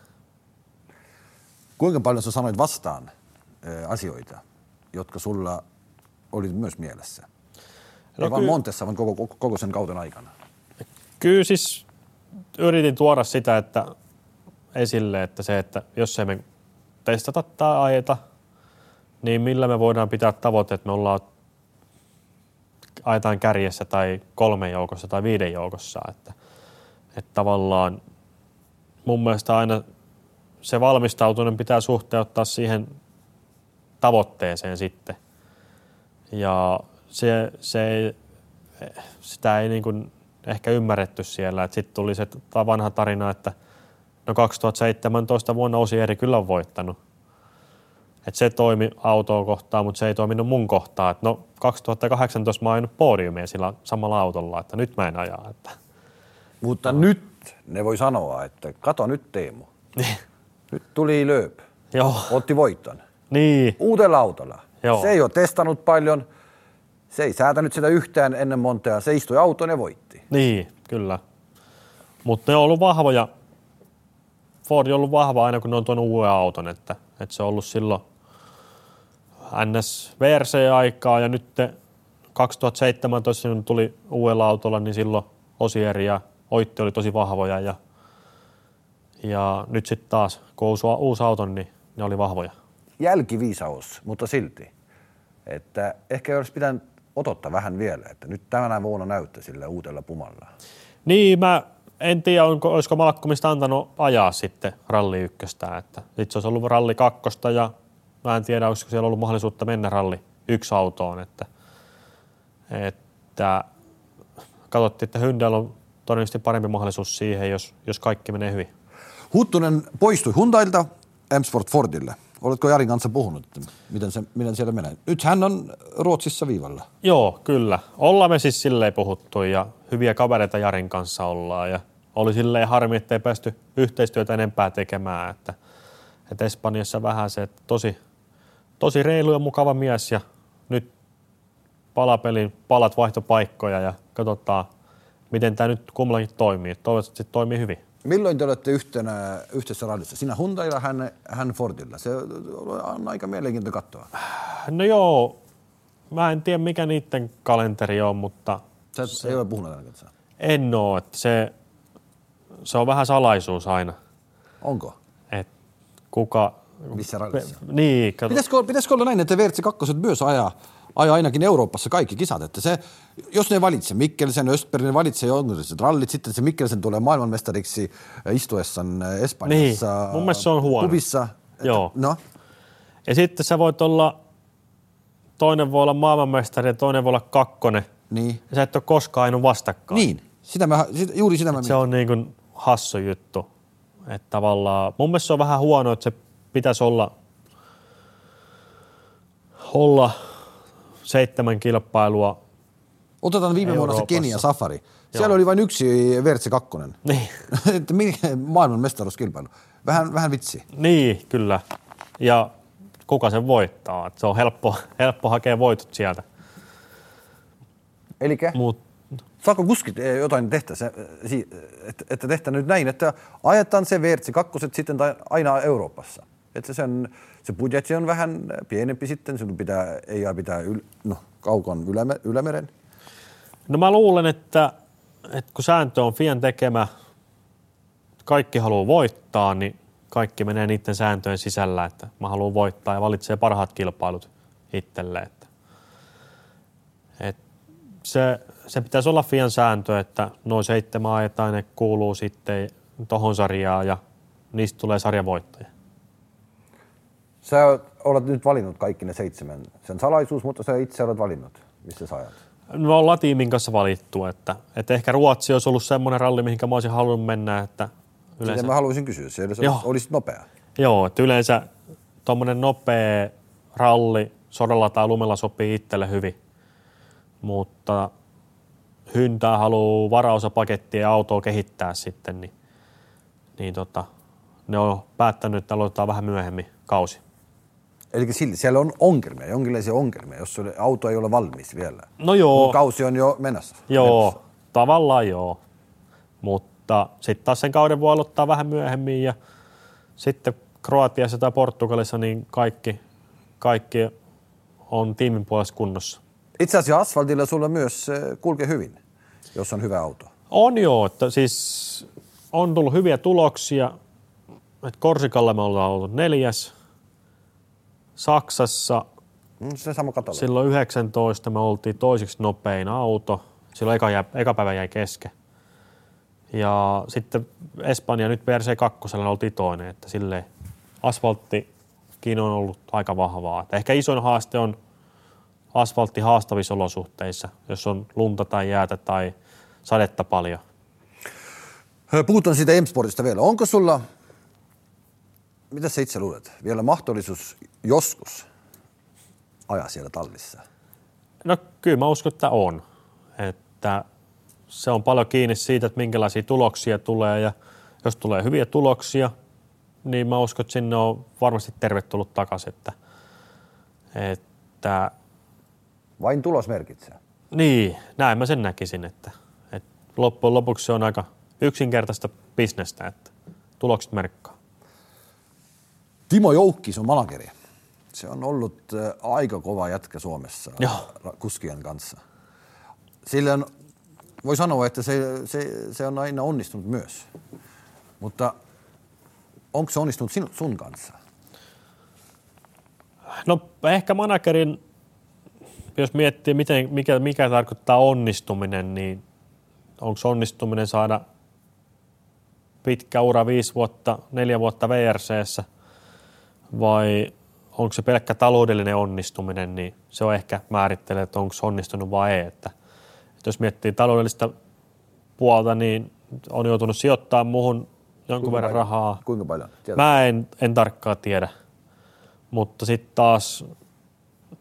Kuinka paljon sä sanoit vastaan asioita, jotka sulla oli myös mielessä? No Ei vaan ky- Montessa, vaan koko, koko sen kauden aikana. Kyllä siis yritin tuoda sitä että esille, että se, että jos emme testata tai ajeta, niin millä me voidaan pitää tavoite, että me ollaan ajetaan kärjessä tai kolmen joukossa tai viiden joukossa. Että – että tavallaan mun mielestä aina se valmistautuminen pitää suhteuttaa siihen tavoitteeseen sitten. Ja se, se ei, sitä ei niin kuin ehkä ymmärretty siellä. Sitten tuli se vanha tarina, että no 2017 vuonna Osieri kyllä on voittanut. Et se toimi autoa kohtaan, mutta se ei toiminut mun kohtaan. Et no 2018 mä oon podiumia sillä samalla autolla, että nyt mä en ajaa. Että mutta no. nyt ne voi sanoa, että kato nyt Teemu. Niin. nyt tuli Lööp. Joo. Otti voiton. Niin. Uudella autolla. Joo. Se ei ole testannut paljon. Se ei säätänyt sitä yhtään ennen montea. Se istui autoon ja voitti. Niin, kyllä. Mutta ne on ollut vahvoja. Ford on ollut vahva aina, kun ne on tuonut uuden auton. Että, että se on ollut silloin NS VRC-aikaa ja nyt 2017 kun tuli uudella autolla, niin silloin Osieri ja Oitti oli tosi vahvoja ja, ja nyt sitten taas, kun uusi, uusi auto, niin ne oli vahvoja. Jälkiviisaus, mutta silti. Että ehkä olisi pitänyt otottaa vähän vielä, että nyt tänä vuonna näyttää sillä uudella pumalla. Niin, mä en tiedä, onko, olisiko Malkkomista antanut ajaa sitten ralli ykköstä, että sitten se olisi ollut ralli kakkosta ja mä en tiedä, olisiko siellä ollut mahdollisuutta mennä ralli yksi autoon, että, että katsottiin, että Hyndel on todennäköisesti parempi mahdollisuus siihen, jos, jos kaikki menee hyvin. Huttunen poistui Hyundailta M-Sport Fordille. Oletko Jarin kanssa puhunut, että miten, se, miten siellä menee? Nyt hän on Ruotsissa viivalla. Joo, kyllä. Ollaan me siis silleen puhuttu ja hyviä kavereita Jarin kanssa ollaan. Ja oli silleen harmi, että ei päästy yhteistyötä enempää tekemään. Että, että Espanjassa vähän se, että tosi, tosi reilu ja mukava mies ja nyt palapelin palat vaihtopaikkoja ja katsotaan, miten tämä nyt kummallakin toimii. Toivottavasti se toimii hyvin. Milloin te olette yhtenä, yhteisessä rallissa? Sinä Hyundailla, hän, hän Fordilla. Se on aika mielenkiintoista katsoa. No joo, mä en tiedä mikä niiden kalenteri on, mutta Sä se... ei ole puhunut kanssa. en oo, että se, se on vähän salaisuus aina, Onko? että kuka... Missä rallissa? Niin, kato, Pitäisikö, pitäisikö olla näin, että VRC 2 myös ajaa, ajaa ainakin Euroopassa kaikki kisat, että se, jos ne valitsee Mikkelsen, Östberg, ne valitsee jonkinlaiset rallit, sitten se Mikkelsen tulee maailmanmestariksi istuessaan Espanjassa. Niin, mun mielestä se on huono. Pubissa. Joo. No, Ja sitten sä voit olla, toinen voi olla maailmanmestari ja toinen voi olla kakkonen. niin. Ja sä et ole koskaan aina vastakkain. Niin, sitä mä, sitä, juuri sitä mä Se on niin kuin hassu juttu. Että tavallaan, mun mielestä se on vähän huono, että se pitäisi olla, olla seitsemän kilpailua. Otetaan viime vuonna se. Kenia Safari. Siellä oli vain yksi VRC 2. Niin, maailman mestaruuskilpailu. Vähän, vähän vitsi. niin kyllä. Ja kuka sen voittaa? Et se on helppo, helppo hakea voitot sieltä. Eli Mut, saako kuskit eh, jotain tehtä, se, si- että, että tehtä nyt näin, että ajetaan se VRC 2 sitten aina Euroopassa. Että sen, se budjetti on vähän pienempi sitten, sinun pitää, ei pitää yl, no, kaukan yläme, ylämeren. no mä luulen, että, että kun sääntö on Fian tekemä, kaikki haluaa voittaa, niin kaikki menee niiden sääntöjen sisällä, että mä haluan voittaa ja valitsee parhaat kilpailut itselle. Että, et se, se pitäisi olla Fian sääntö, että noin seitsemän ajetaan, ne kuuluu sitten tohon sarjaan ja niistä tulee sarjavoittaja. Sä olet nyt valinnut kaikki ne seitsemän. Sen salaisuus, mutta sä itse olet valinnut, missä sä ajat. Me ollaan tiimin kanssa valittu, että, että ehkä Ruotsi olisi ollut semmoinen ralli, mihinkä mä olisin halunnut mennä, että Sitä yleensä, mä haluaisin kysyä, se olisi, Joo. olisi nopea. joo, että yleensä tuommoinen nopea ralli sodalla tai lumella sopii itselle hyvin, mutta Hyntää haluaa varaosapakettia ja autoa kehittää sitten, niin, niin tota, ne on päättänyt, että aloitetaan vähän myöhemmin kausi. Eli silti siellä on ongelmia, jonkinlaisia ongelmia, jos auto ei ole valmis vielä. No joo, Kausi on jo menossa. Joo, Menossa. tavallaan joo. Mutta sitten taas sen kauden voi aloittaa vähän myöhemmin ja sitten Kroatiassa tai Portugalissa niin kaikki, kaikki on tiimin puolesta kunnossa. Itse asiassa asfaltilla sulla myös eh, kulkee hyvin, jos on hyvä auto. On joo, että siis on tullut hyviä tuloksia. Et Korsikalla me ollaan ollut neljäs. Saksassa Mm, Se sama silloin 19 me oltiin toiseksi nopein auto. Silloin eka, jäi, eka päivä jäi kesken. Ja sitten Espanja nyt PRC 2 oltiin toinen, että silleen asfalttikin on ollut aika vahvaa. Että ehkä isoin haaste on asfaltti haastavissa olosuhteissa, jos on lunta tai jäätä tai sadetta paljon. Puhutaan siitä M-Sportista vielä. Onko sulla, mitä sä itse luulet, vielä mahdollisuus joskus ajaa siellä tallissa? No kyllä mä uskon, että on. Että se on paljon kiinni siitä, että minkälaisia tuloksia tulee ja jos tulee hyviä tuloksia, niin mä uskon, että sinne on varmasti tervetullut takaisin. Että, että Vain tulos merkitsee. niin, näin mä sen näkisin, että, että loppujen lopuksi se on aika yksinkertaista bisnestä, että tulokset merkkaa. Timo Joukkis on manageri. Se on ollut äh, aika kova jätkä Suomessa Joo. kuskien kanssa. Sillä on, voi sanoa, että se, se, se on aina onnistunut myös. Mutta onko se onnistunut sinun, sun kanssa? No ehkä managerin, jos miettii, miten, mikä, mikä tarkoittaa onnistuminen, niin onko onnistuminen saada pitkä ura viisi vuotta, neljä vuotta VRCssä vai onko se pelkkä taloudellinen onnistuminen, niin se on ehkä määrittelee, että onko se onnistunut vai ei. Että, että jos miettii taloudellista puolta, niin on joutunut sijoittamaan muuhun jonkun verran paljon? rahaa. Kuinka paljon? Tiedät? Mä en, en tarkkaan tiedä, mutta sitten taas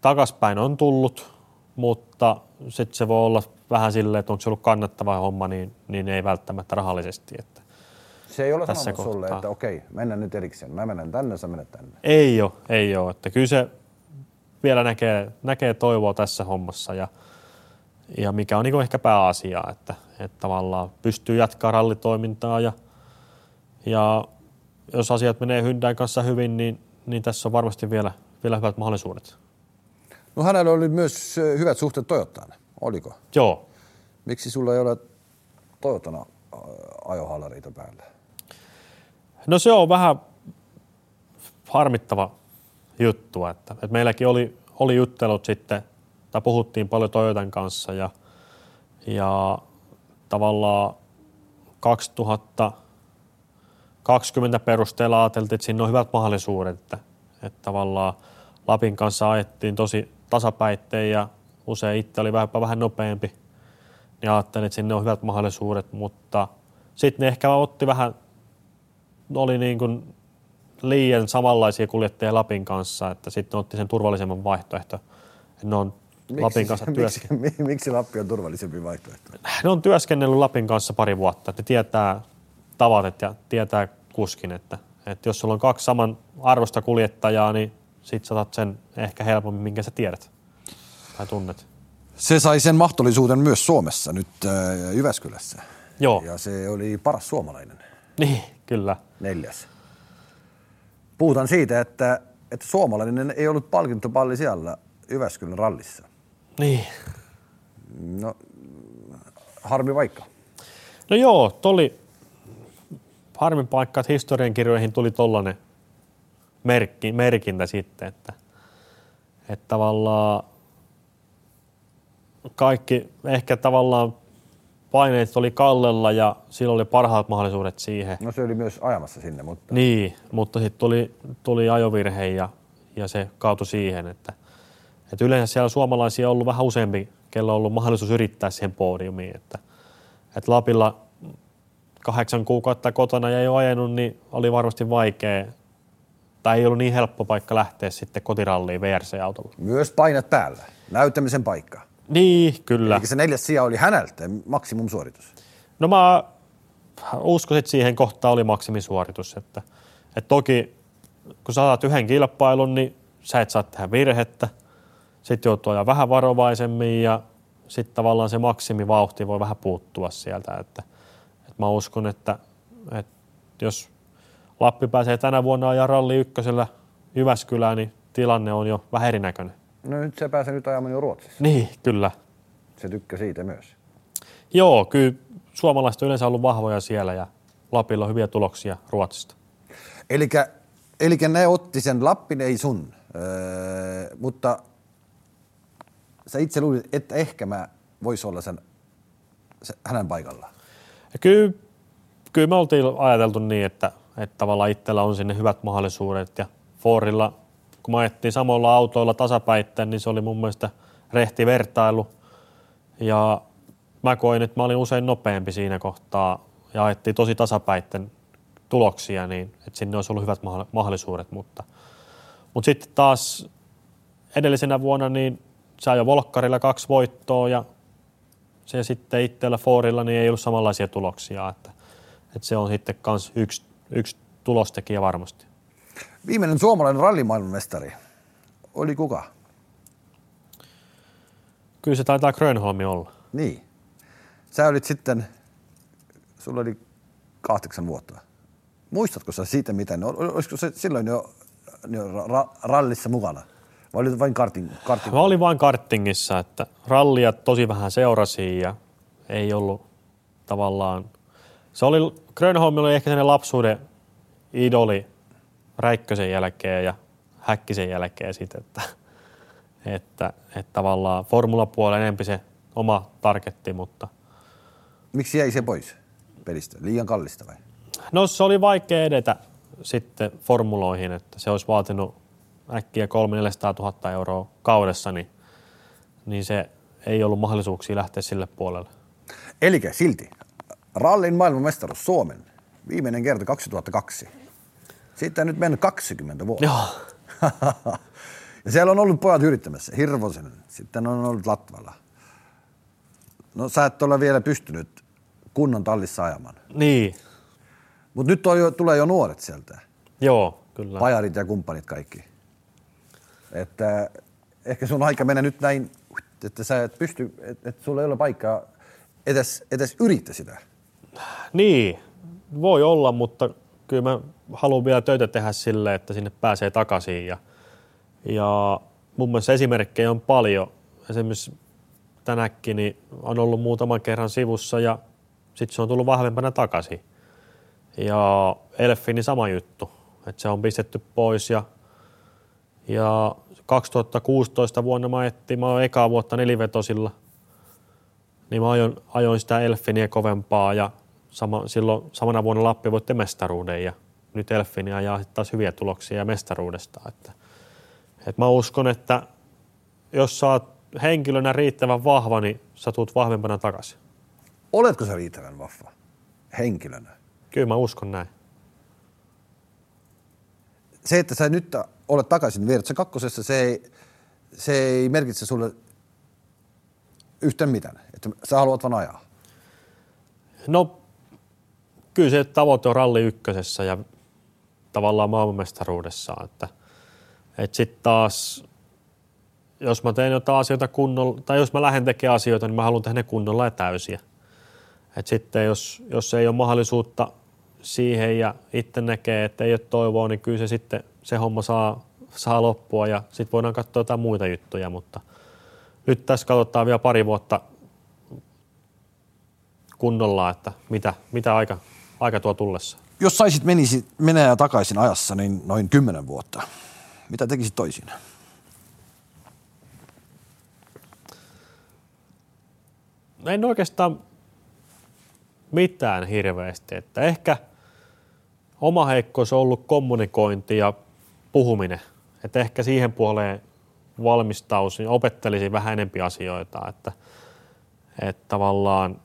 takaspäin on tullut, mutta sitten se voi olla vähän silleen, että onko se ollut kannattava homma, niin, niin ei välttämättä rahallisesti. Että Se ei ole Tässä sanonut sulle, että okei, mennään nyt erikseen. Mä menen tänne, sä menet tänne. ei ole, ei ole. Että kyllä se vielä näkee, näkee toivoa tässä hommassa ja, ja mikä on niin ehkä pääasia, että, että tavallaan pystyy jatkaa rallitoimintaa ja, Ja jos asiat menee Hyundai kanssa hyvin, niin, niin tässä on varmasti vielä, vielä hyvät mahdollisuudet. No hänellä oli myös ö, hyvät suhteet Toyotaan, oliko? Joo. Miksi sulla ei ole Toyotana ö, ajohallareita päällä? No se on vähän harmittava juttu, että, että meilläkin oli, oli juttelut sitten, tai puhuttiin paljon Toyotan kanssa ja, ja tavallaan 2020 perusteella ajateltiin, että siinä on hyvät mahdollisuudet, että, että tavallaan Lapin kanssa ajettiin tosi tasapäitteen ja usein itse oli vähän, vähän nopeampi, niin ajattelin, että sinne on hyvät mahdollisuudet, mutta sitten ne ehkä otti vähän, oli niin kuin liian samanlaisia kuljettajia Lapin kanssa, että sitten otti sen turvallisemman vaihtoehto. että Ne on Lapin kanssa työs... miksi, mi- miksi Lappi on turvallisempi vaihtoehto? ne on työskennellyt Lapin kanssa pari vuotta, että ne tietää tavatet ja tietää kuskin, että, että jos sulla on kaksi saman arvosta kuljettajaa, niin sit saatat sen ehkä helpommin, minkä sä tiedät tai tunnet. Se sai sen mahdollisuuden myös Suomessa nyt äh, Jyväskylässä. Joo, Ja se oli paras suomalainen, niin, kyllä. Neljäs. Puhutaan siitä, että, että suomalainen ei ollut palkintopalli siellä Jyväskylän rallissa. Niin. No, harmi vaikka. No joo, tuli harmin paikka, että historiankirjoihin tuli tollainen merkki, merkintä sitten, että, että tavallaan kaikki ehkä tavallaan paineet oli kallella ja sillä oli parhaat mahdollisuudet siihen. No se oli myös ajamassa sinne, mutta Niin, mutta sitten tuli, tuli ajovirhe ja, ja se kaatui siihen, että, että yleensä siellä suomalaisia on ollut vähän useampi, kello on ollut mahdollisuus yrittää siihen podiumiin, että, että Lapilla kahdeksan kuukautta kotona ja ei ole ajanut, niin oli varmasti vaikea, tai ei ollut niin helppo paikka lähteä sitten kotiralliin VRC-autolla. myös painat päällä. Näyttämisen paikka. Niin, kyllä. Eli se neljäs sija oli häneltä maksimumsuoritus. No mä uskoisin, että siihen kohtaan oli maksimisuoritus. Että, että toki kun saat yhden kilpailun, niin sä et saa tehdä virhettä. Sitten joutuu ajaa vähän varovaisemmin ja sitten tavallaan se maksimivauhti voi vähän puuttua sieltä. Että, että mä uskon, että, että jos Lappi pääsee tänä vuonna ajaa ralli ykkösellä Jyväskylään, niin tilanne on jo vähän erinäköinen. No nyt se pääsee nyt ajamaan jo Ruotsissa. Niin, kyllä. Se tykkää siitä myös. Joo, kyllä suomalaiset on yleensä ollut vahvoja siellä ja Lapilla on hyviä tuloksia Ruotsista. Elikkä ne otti sen Lappin, ei sun. Öö, mutta sä itse luulit, että ehkä mä vois olla sen, se, hänen paikallaan. Ja kyllä, kyllä me oltiin ajateltu niin, että, että tavallaan itsellä on sinne hyvät mahdollisuudet ja Fordilla, kun me ajettiin samoilla autoilla tasapäitteen, niin se oli mun mielestä rehti vertailu. Ja mä koin, että mä olin usein nopeampi siinä kohtaa ja ajettiin tosi tasapäitten tuloksia, niin että sinne olisi ollut hyvät mahdol- mahdollisuudet, mutta, mutta sitten taas edellisenä vuonna niin se ajoi Volkkarilla kaksi voittoa ja se sitten itsellä Fordilla niin ei ollut samanlaisia tuloksia, että, että se on sitten kans yksi, yksi tulostekijä varmasti. Viimeinen suomalainen rallimaailmanmestari oli kuka? Kyllä se taitaa Grönholmi olla. Niin. Sä olit sitten, sulla oli kahdeksan vuotta. Muistatko sä siitä miten, ol- olisiko se silloin jo, jo ra- rallissa mukana? Vai olit vain karting? karting? Mä olin vain kartingissa, että rallia tosi vähän seurasin ja ei ollut tavallaan... Se oli, Grönholm oli ehkä sellainen lapsuuden idoli Räikkösen jälkeen ja Häkkisen jälkeen sitten, että, että, että tavallaan formulapuolella enempi se oma targetti, mutta Miksi jäi se pois pelistä? Liian kallista vai? no se oli vaikea edetä sitten formuloihin, että se olisi vaatinut äkkiä 300 000 euroa kaudessa, niin, niin se ei ollut mahdollisuuksia lähteä sille puolelle. Eli silti, rallin maailmanmestaruus Suomen, viimeinen kerta 2002. Siitä on nyt mennyt 20 vuotta. Joo. ja siellä on ollut pojat yrittämässä, Hirvosen, sitten on ollut Latvala. No sä et ole vielä pystynyt kunnon tallissa ajamaan. Niin, Mutta nyt on jo, tulee jo nuoret sieltä, joo, kyllä. pajarit ja kumppanit kaikki. Että ehkä sun aika mennä nyt näin, että sä et pysty, että et sulla ei ole paikkaa edes, edes yrittää sitä. Niin, voi olla, mutta kyllä mä haluan vielä töitä tehdä sille, että sinne pääsee takaisin ja, ja mun mielestä esimerkkejä on paljon. Esimerkiksi tänäkin niin on ollut muutaman kerran sivussa ja sitten se on tullut vahvempana takaisin. Ja Elfini sama juttu, että se on pistetty pois ja, ja 2016 vuonna mä ajettiin, mä oon ekaa vuotta nelivetosilla, niin mä ajoin, ajoin sitä Elfiniä kovempaa ja sama, silloin samana vuonna Lappi voitti mestaruuden ja nyt Elfini ajaa taas hyviä tuloksia mestaruudesta. Että, että mä uskon, että jos sä oot henkilönä riittävän vahva, niin sä tuut vahvempana takaisin. Oletko sä riittävän vahva henkilönä? Kyllä mä uskon näin. Se, että sä nyt olet takaisin Virtsa kakkosessa, se ei, se ei merkitse sulle yhtään mitään. Että sä haluat vaan ajaa. No, kyllä se tavoite on ralli ykkösessä ja tavallaan maailmanmestaruudessa. Että, että sitten taas, jos mä teen jotain asioita kunnolla, tai jos mä lähden tekemään asioita, niin mä haluan tehdä ne kunnolla ja täysiä. Et sitten jos, jos ei ole mahdollisuutta siihen ja itse näkee, että ei ole toivoa, niin kyllä se sitten se homma saa, saa loppua ja sitten voidaan katsoa jotain muita juttuja, mutta nyt tässä katsotaan vielä pari vuotta kunnolla, että mitä, mitä aika, aika tuo tullessa. Jos saisit menisi, menee ja takaisin ajassa, niin noin kymmenen vuotta. Mitä tekisit toisin? En oikeastaan mitään hirveästi. Että ehkä oma heikkous on ollut kommunikointi ja puhuminen. Että ehkä siihen puoleen valmistausin, opettelisin vähän enempi asioita, että, että tavallaan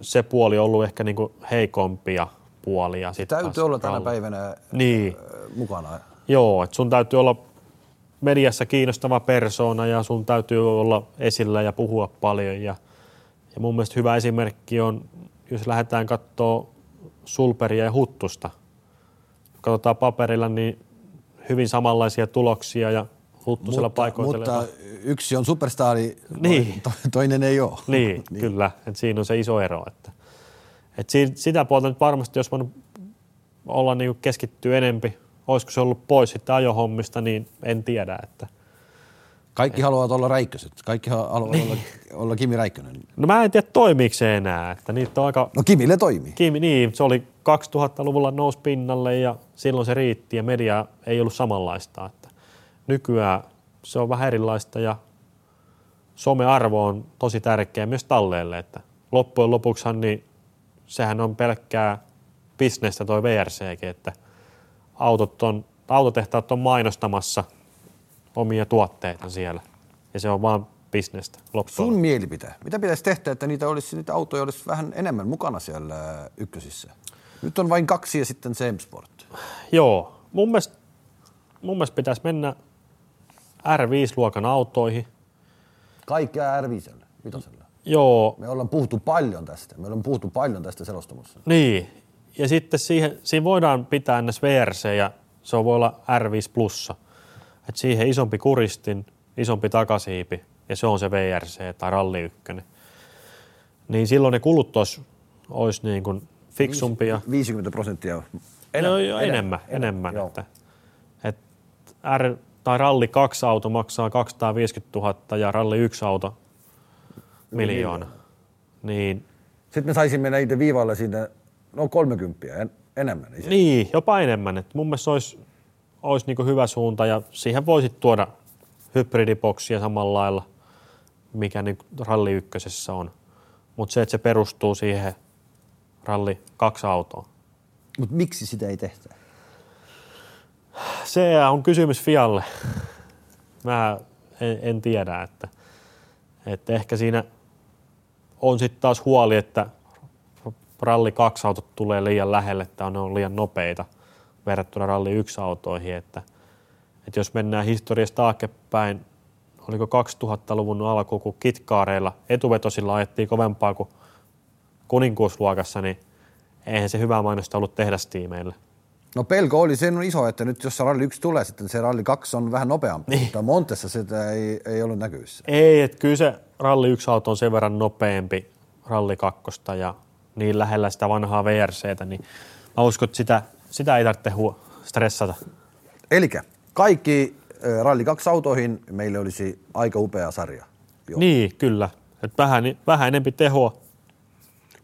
se puoli on ollut ehkä niinku heikompia puolia. Sit täytyy olla tänä päivänä niin. mukana. Joo, että sun täytyy olla mediassa kiinnostava persoona ja sun täytyy olla esillä ja puhua paljon. Ja, ja mun mielestä hyvä esimerkki on, jos lähdetään katsoa Sulperia ja Huttusta. Katsotaan paperilla, niin hyvin samanlaisia tuloksia ja Huttusella mutta, paikoitella. Mutta yksi on superstari, niin. toinen ei ole. Niin, niin. kyllä. Et siinä on se iso ero. Että, et sitä puolta nyt varmasti, jos voinut olla niin keskittyä enempi, olisiko se ollut pois sitten ajohommista, niin en tiedä. Että, kaikki et, haluavat olla Räikköset. Kaikki haluavat niin. olla, olla Kimi Räikkönen. No mä en tiedä toimiiko se enää. Että niitä on aika... No Kimille toimii. Kimi, niin. Se oli 2000-luvulla nousi pinnalle ja silloin se riitti ja media ei ollut samanlaista. Nykyään se on vähän erilaista ja somearvo on tosi tärkeä myös talleelle, että loppujen lopuksihan niin sehän on pelkkää bisnestä toi VRCkin, että autot on, autotehtaat on mainostamassa omia tuotteita siellä ja se on vaan bisnestä loppujen. Sun mielipite, mitä pitäisi tehdä, että niitä, olisi, niitä autoja olisi vähän enemmän mukana siellä ykkösissä? Nyt on vain kaksi ja sitten Same Sport. Joo, mun mielestä, mun mielestä pitäisi mennä R5-luokan autoihin. Kaikkea R5, vitosella. Joo. Me ollaan puhuttu paljon tästä. Me ollaan puhuttu paljon tästä selostamossa. Niin. Ja sitten siihen, siihen voidaan pitää ns. VRC ja se voi olla R5 plussa. Et siihen isompi kuristin, isompi takasiipi ja se on se VRC tai ralli ykkönen. Niin silloin ne kulut olisi, olisi niin kuin fiksumpia. 50 prosenttia enemmän. No, jo, enemmän, enemmän. enemmän että, että R, tai ralli 2 auto maksaa 250 000 ja ralli 1 auto miljoona. Niin. Sitten me saisimme näitä viivalle siinä no 30 en, enemmän. Niin, niin, jopa enemmän. Et mun mielestä se olisi, olisi niin hyvä suunta ja siihen voisit tuoda hybridiboksia samalla lailla, mikä niin ralli ykkösessä on. Mutta se, että se perustuu siihen ralli kaksi autoa. Mutta miksi sitä ei tehtä? Se on kysymys Fialle. Mä en, en tiedä, että, että ehkä siinä on sitten taas huoli, että ralli 2 autot tulee liian lähelle, että ne on liian nopeita verrattuna ralli 1 autoihin, että, että jos mennään historiasta taaksepäin, oliko 2000-luvun alku, kun kitkaareilla etuvetosilla ajettiin kovempaa kuin kuninkuusluokassa, niin eihän se hyvää mainosta ollut tehdastiimeille. No pelko oli, se on iso, että nyt jos se ralli 1 tulee, sitten se ralli 2 on vähän nopeampi, niin. mutta Montessa sitä ei, ei ollut näkyvissä. Ei, että kyllä se ralli 1 auto on sen verran nopeampi ralli 2 ja niin lähellä sitä vanhaa VRCtä, niin mä uskon, että sitä, sitä ei tarvitse huo, stressata. Eli kaikki Ralli 2 autoihin meille olisi aika upea sarja. Joo. Niin, kyllä. Et vähän, vähän enempi tehoa.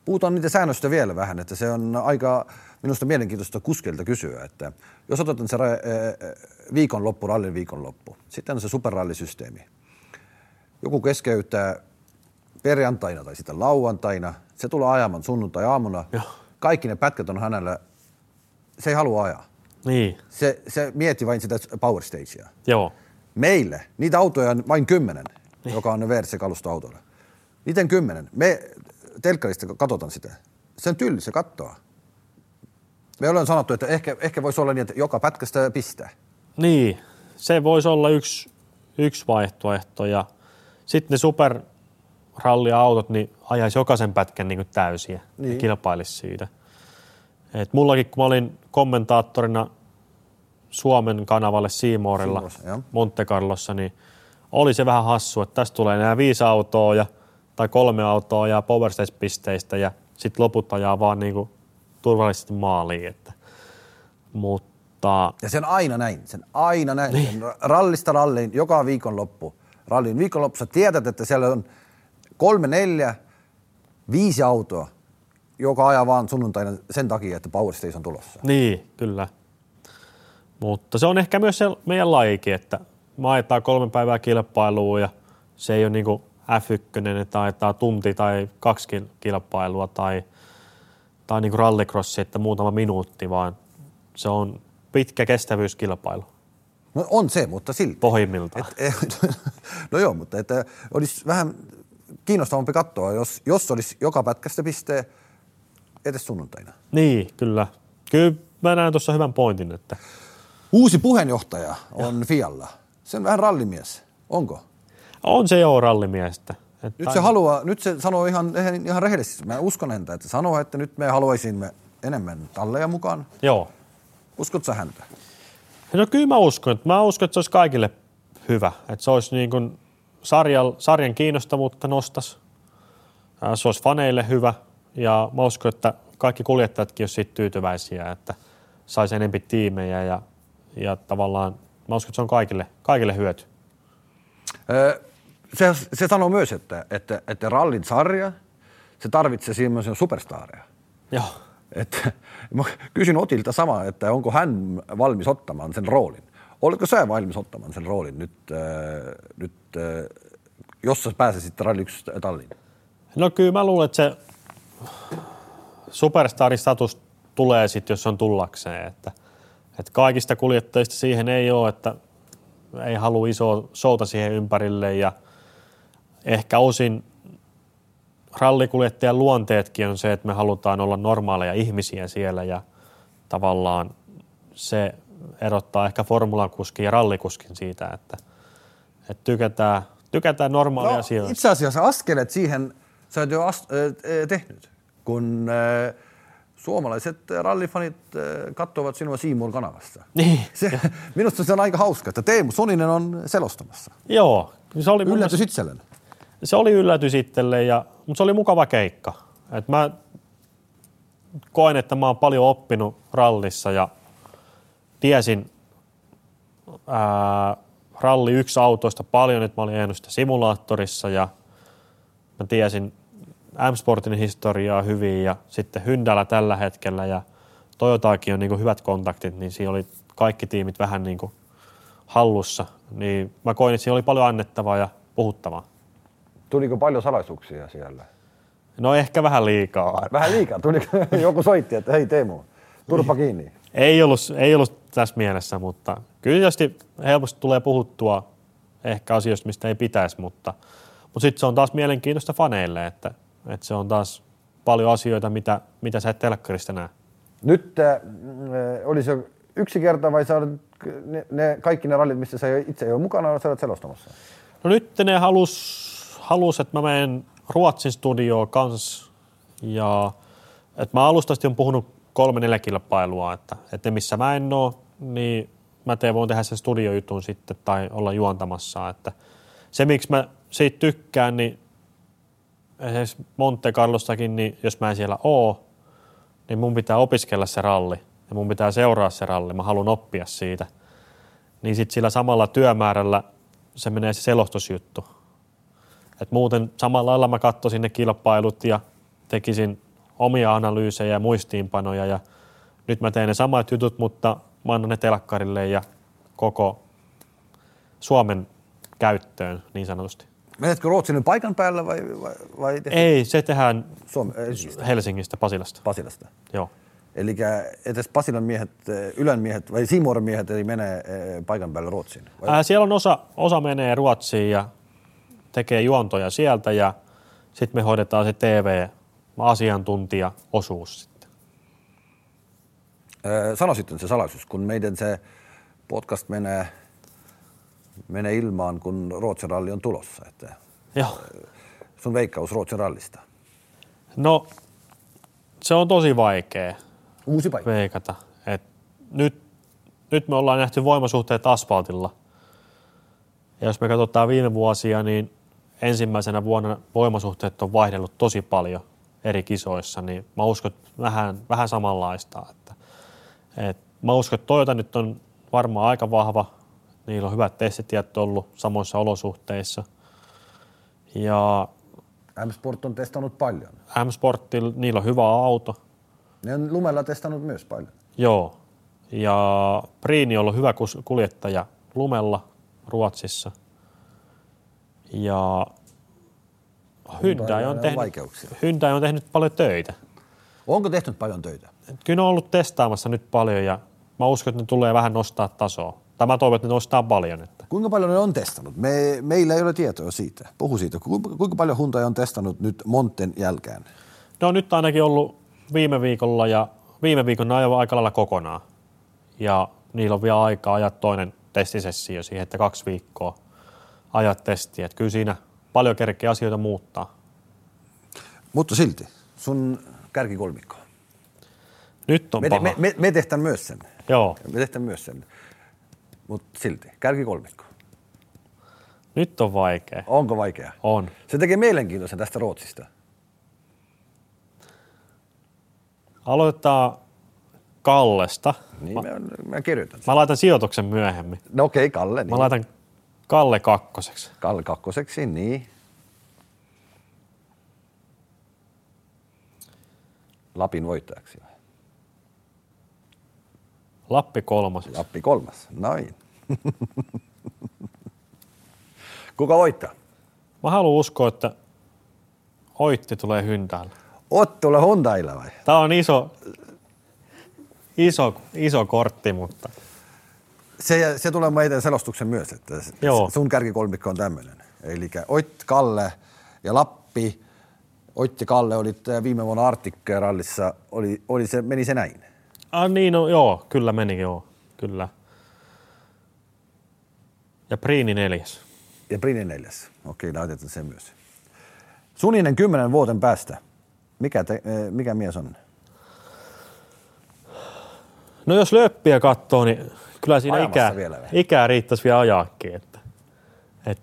Puhutaan niitä säännöistä vielä vähän, että se on aika minusta mielenkiintoista kuskeilta kysyä, että jos otetaan se viikonloppu, rallin viikonloppu, sitten on se superrallisysteemi. Joku keskeyttää perjantaina tai sitten lauantaina, se tulee ajamaan sunnuntai-aamuna. Kaikki ne pätkät on hänellä, se ei halua ajaa. Niin. Se, se mietti vain sitä power stagea. Joo. Meille, niitä autoja on vain kymmenen, niin. joka on ne VRC-kalustoautoilla. Miten kymmenen? Me telkkarista katsotaan sitä. Se on tylli, se kattoa. Me ollaan sanottu, että ehkä, ehkä voisi olla niin, että joka pätkästä pistää. Niin, se voisi olla yksi, yksi vaihtoehto ja sitten ne superralliautot niin ajaisi jokaisen pätkän niin täysiä niin. ja kilpailisi siitä. Et mullakin, kun mä olin kommentaattorina Suomen kanavalle Siimoorilla Monte Carlossa, niin oli se vähän hassu, että tästä tulee nämä viisi autoa ja, tai kolme autoa ja power pisteistä ja sitten loput ajaa vaan niin kuin turvallisesti maaliin. Että, mutta... Ja sen aina näin, sen aina näin. Niin. Sen rallista ralliin, joka viikonloppu. Rallin viikonloppussa tiedät, että siellä on kolme, neljä, viisi autoa, joka ajaa vaan sunnuntaina sen takia, että Power Station on tulossa. Niin, kyllä. Mutta se on ehkä myös se meidän laiki, että me ajetaan kolme päivää kilpailua ja se ei ole niin kuin F1, että ajetaan tunti tai kaksi kilpailua tai – tai niin kuin rallycrossi, että muutama minuutti, vaan se on pitkä kestävyyskilpailu. No on se, mutta silti. Pohjimmiltaan. Et, no joo, mutta että olisi vähän kiinnostavampi katsoa, jos, jos olisi joka pätkästä pistee edes sunnuntaina. Niin, kyllä. Kyllä mä näen tuossa hyvän pointin, että... Uusi puheenjohtaja on ja. Fialla. Se on vähän rallimies. Onko? On se joo rallimiestä. Että nyt se haluaa, nyt se sanoo ihan, ihan rehellisesti, mä uskon häntä, että sanoo, että nyt me haluaisimme enemmän talleja mukaan. Joo. Uskot sä häntä? No kyllä mä uskon, että mä uskon, että se olisi kaikille hyvä, että se olisi niin kuin sarjan, sarjan kiinnostavuutta nostas, se olisi faneille hyvä ja mä uskon, että kaikki kuljettajatkin olisivat siitä tyytyväisiä, että saisi enempi tiimejä ja, ja tavallaan mä uskon, että se on kaikille, kaikille hyöty. Öö, se, se sanoo myös, että, että, että rallin sarja, se tarvitsee semmoisia superstaareja. Joo. Että, mä kysyn Otilta samaa, että onko hän valmis ottamaan sen roolin. Oletko sä valmis ottamaan sen roolin nyt, äh, nyt äh, jos sä pääsisit ralli 1 talliin? No kyllä mä luulen, että se superstaristatus tulee sitten, jos on tullakseen. Että, että kaikista kuljettajista siihen ei ole, että ei halua isoa showta siihen ympärille ja – ehkä osin rallikuljettajan luonteetkin on se, että me halutaan olla normaaleja ihmisiä siellä ja tavallaan se erottaa ehkä formulakuskin ja rallikuskin siitä, että, että tykätään, tykätään normaalia no, asioita. Itse asiassa askelet siihen sä oot jo ast- tehnyt, kun äh, suomalaiset rallifanit äh, katsovat sinua Siimur kanavassa. Niin. Se, minusta se on aika hauska, että Teemu Soninen on selostamassa. Joo. Se oli Yllätys itselleni se oli yllätys itselle, ja, mutta se oli mukava keikka. Et mä koen, että mä oon paljon oppinut rallissa ja tiesin ää, ralli yksi autoista paljon, että mä olin sitä simulaattorissa ja mä tiesin M-Sportin historiaa hyvin ja sitten Hyndällä tällä hetkellä ja Toyotaakin on niin hyvät kontaktit, niin siinä oli kaikki tiimit vähän niin kuin hallussa. Niin mä koin, että siinä oli paljon annettavaa ja puhuttavaa. Tuliko paljon salaisuuksia siellä? No ehkä vähän liikaa. Vähän liikaa? Tuliko joku soitti, että hei Teemu, turpa kiinni? Ei ollut, ei ollut tässä mielessä, mutta kyllä tietysti helposti tulee puhuttua ehkä asioista, mistä ei pitäisi, mutta, mutta sitten se on taas mielenkiintoista faneille, että, että se on taas paljon asioita, mitä, mitä sä et telkkarista näe. Nyt äh, oli se yksi kerta vai saada ne, ne, kaikki ne rallit, missä sä itse ei ole mukana, sä olet selostamassa? No nyt ne halus halusi, että mä menen Ruotsin studioon kans ja että mä alustasti on puhunut kolme neljä kilpailua, että, että missä mä en oo, niin mä teen, voin tehdä sen studiojutun sitten tai olla juontamassa. Että se, miksi mä siitä tykkään, niin esimerkiksi Monte Carlostakin, niin jos mä en siellä oo, niin mun pitää opiskella se ralli ja mun pitää seuraa se ralli, mä haluan oppia siitä. Niin sitten sillä samalla työmäärällä se menee se selostusjuttu. Et muuten samalla lailla mä katsoisin ne kilpailut ja tekisin omia analyysejä ja muistiinpanoja ja nyt mä teen ne samat jutut, mutta mä annan ne telkkarille ja koko Suomen käyttöön niin sanotusti. Menetkö Ruotsin paikan päällä vai, vai, vai Ei, se tehdään Suome, Helsingistä? Helsingistä, Pasilasta. Pasilasta. Joo. Eli edes Pasilan miehet, Ylän miehet vai Simoren miehet ei mene eh, paikan päälle Ruotsiin? Vai? Ää, siellä on osa, osa menee Ruotsiin ja tekee juontoja sieltä ja sitten me hoidetaan se TV-asiantuntija-osuus sitten. Ää, sano sitten se salaisuus, kun meidän se podcast menee, menee ilmaan, kun Ruotsin ralli on tulossa. Että Joo. sun veikkaus Ruotsin rallista. No, se on tosi vaikea Uusi paikka. veikata. Et nyt, nyt me ollaan nähty voimasuhteet asfaltilla. Ja jos me katsotaan viime vuosia, niin ensimmäisenä vuonna voimasuhteet on vaihdellut tosi paljon eri kisoissa, niin mä uskon, että vähän, vähän samanlaista. Että, et mä uskon, että Toyota nyt on varmaan aika vahva. Niillä on hyvät testitiet ollut samoissa olosuhteissa. Ja M-Sport on testannut paljon. M-Sportilla, niillä on hyvä auto. Ne on lumella testannut myös paljon. Joo. Ja Priini on ollut hyvä kuljettaja lumella Ruotsissa. Ja Hyundai on, tehnyt, vaikeuksia. Hyundai on tehnyt paljon töitä. Onko tehnyt paljon töitä? Kyllä on ollut testaamassa nyt paljon ja mä uskon, että ne tulee vähän nostaa tasoa. Tai mä toivon, että ne nostaa paljon. Että. Kuinka paljon ne on testannut? Me, meillä ei ole tietoa siitä. Puhu siitä. Kuinka, paljon Hyundai on testannut nyt Monten jälkeen? Ne on nyt ainakin ollut viime viikolla ja viime viikon ne ajoi aika lailla kokonaan. Ja niillä on vielä aikaa ajaa toinen testisessio siihen, että kaksi viikkoa ajat testiä. Että kyllä siinä paljon kerkeä asioita muuttaa. Mutta silti, sun kärkikolmikko. Nyt on Me, paha. me, me, me tehtään myös sen. Joo, Me tehtään myös sen. Mutta silti, kärkikolmikko. nyt on vaikea. Onko vaikea? On. Se tekee mielenkiintoisen tästä Ruotsista. Aloitetaan Kallesta. Niin, mä, mä kirjoitan sen. Mä laitan sijoituksen myöhemmin. No okei, okay, Kalle. Niin. Mä laitan Kalle kakkoseksi. Kalle kakkoseksi, niin. Lapin voittajaksi. Lappi kolmoseksi. Lappi kolmas, noin. Kuka voittaa? Mä haluan uskoa, että Oitti tulee hyntäällä. Ottola Hondailla vai? Tää on iso, iso, iso kortti, mutta Se, se tulee meidän selostuksen myös, että Joo. sun kärkikolmikko on tämmöinen. Eli Oit, Kalle ja Lappi. Oitti Kalle olit äh, viime vuonna Arctic-rallissa, oli, oli se, meni se näin. ah, niin, no, joo, kyllä meni, joo, kyllä. Ja Priini neljäs. Ja Brini neljäs. Okei, laitetaan se myös. Suninen kymmenen vuoden päästä. Mikä, te, äh, mikä mies on? No jos löppiä katsoo, niin kyllä siinä Ajamassa ikää, vielä vai? ikää riittäisi vielä ajaakin. Että, et,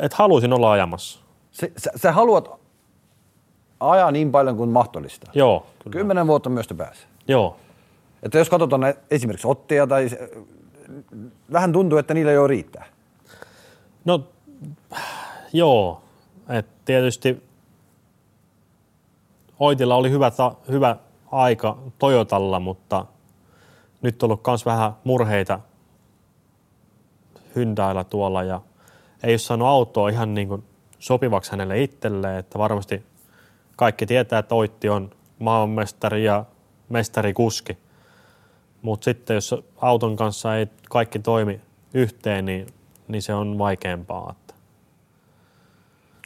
et halusin olla ajamassa. Se, sä, sä haluat ajaa niin paljon kuin mahdollista. Joo, kyllä. Kymmenen vuotta myös te pääsee. Joo, Että jos katsotaan esimerkiksi otteja tai se- vähän tuntuu, että niillä jo riittää. No joo, et tietysti Oitilla oli hyvä, ta, hyvä aika Toyotalla, mutta nyt on ollut myös vähän murheita Hyundailla tuolla ja ei ole saanut autoa ihan niin kuin sopivaksi hänelle itselleen, että varmasti kaikki tietää, että Oitti on maailmanmestari ja mestarikuski. Mutta sitten jos auton kanssa ei kaikki toimi yhteen, niin, niin se on vaikeampaa.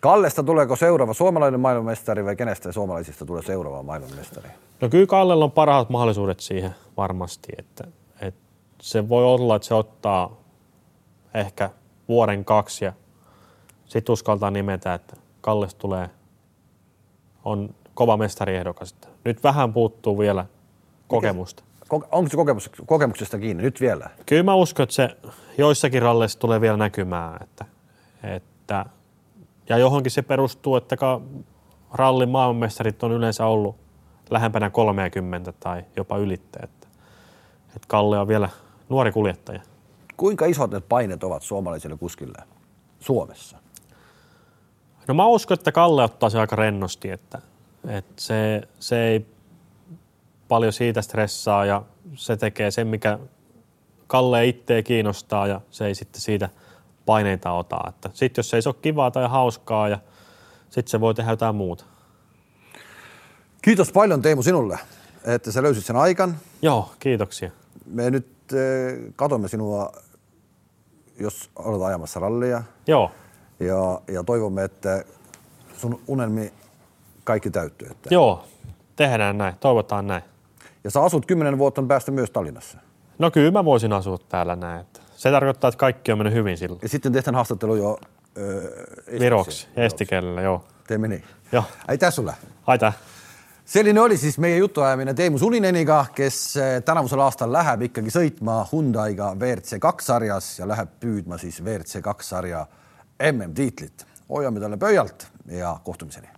Kallesta tuleeko seuraava suomalainen maailmanmestari vai kenestä suomalaisista tulee seuraava maailmanmestari? No kyllä Kallella on parhaat mahdollisuudet siihen varmasti, että, että se voi olla, että se ottaa ehkä vuoden kaksi ja sitten uskaltaa nimetä, että Kalles tulee, on kova mestariehdokas. Nyt vähän puuttuu vielä kokemusta. Ko- onko se kokemus, kokemuksesta kiinni nyt vielä? Kyllä mä uskon, että se joissakin ralleissa tulee vielä näkymään, että, että ja johonkin se perustuu, että rallin maailmanmestarit on yleensä ollut lähempänä 30 tai jopa ylitte. Että, että Kalle on vielä nuori kuljettaja. Kuinka isot ne paineet ovat suomalaisille kuskille Suomessa? No mä uskon, että Kalle ottaa se aika rennosti, että, että se, se ei paljon siitä stressaa ja se tekee sen, mikä Kalle itseä kiinnostaa ja se ei sitten siitä paineita ota. Sitten jos se ei ole kivaa tai hauskaa ja sitten se voi tehdä jotain muuta. Kiitos paljon Teemu sinulle, että sä löysit sen aikan. Joo, kiitoksia. Me nyt eh, katomme sinua, jos olet ajamassa rallia. Joo. Ja, ja toivomme, että sun unelmi kaikki täyttyy. Että... Joo, tehdään näin, toivotaan näin. Ja sä asut kymmenen vuotta päästä myös Tallinnassa. No kyllä mä voisin asua täällä näin. Että se tarkoittaa, että kaikki on mennyt hyvin silloin. Ja sitten tehdään haastattelu jo öö, Viroksi, estikielellä, joo. Teemme niin. Joo. Aitäh sulle. Aitäh. selline oli siis meie jutuajamine Teemu Sulineniga, kes eh, tänavusel aastal läheb ikkagi sõitma Hyundai'ga WRC kaks sarjas ja läheb püüdma siis WRC kaks sarja MM-tiitlit. hoiame talle pöialt ja kohtumiseni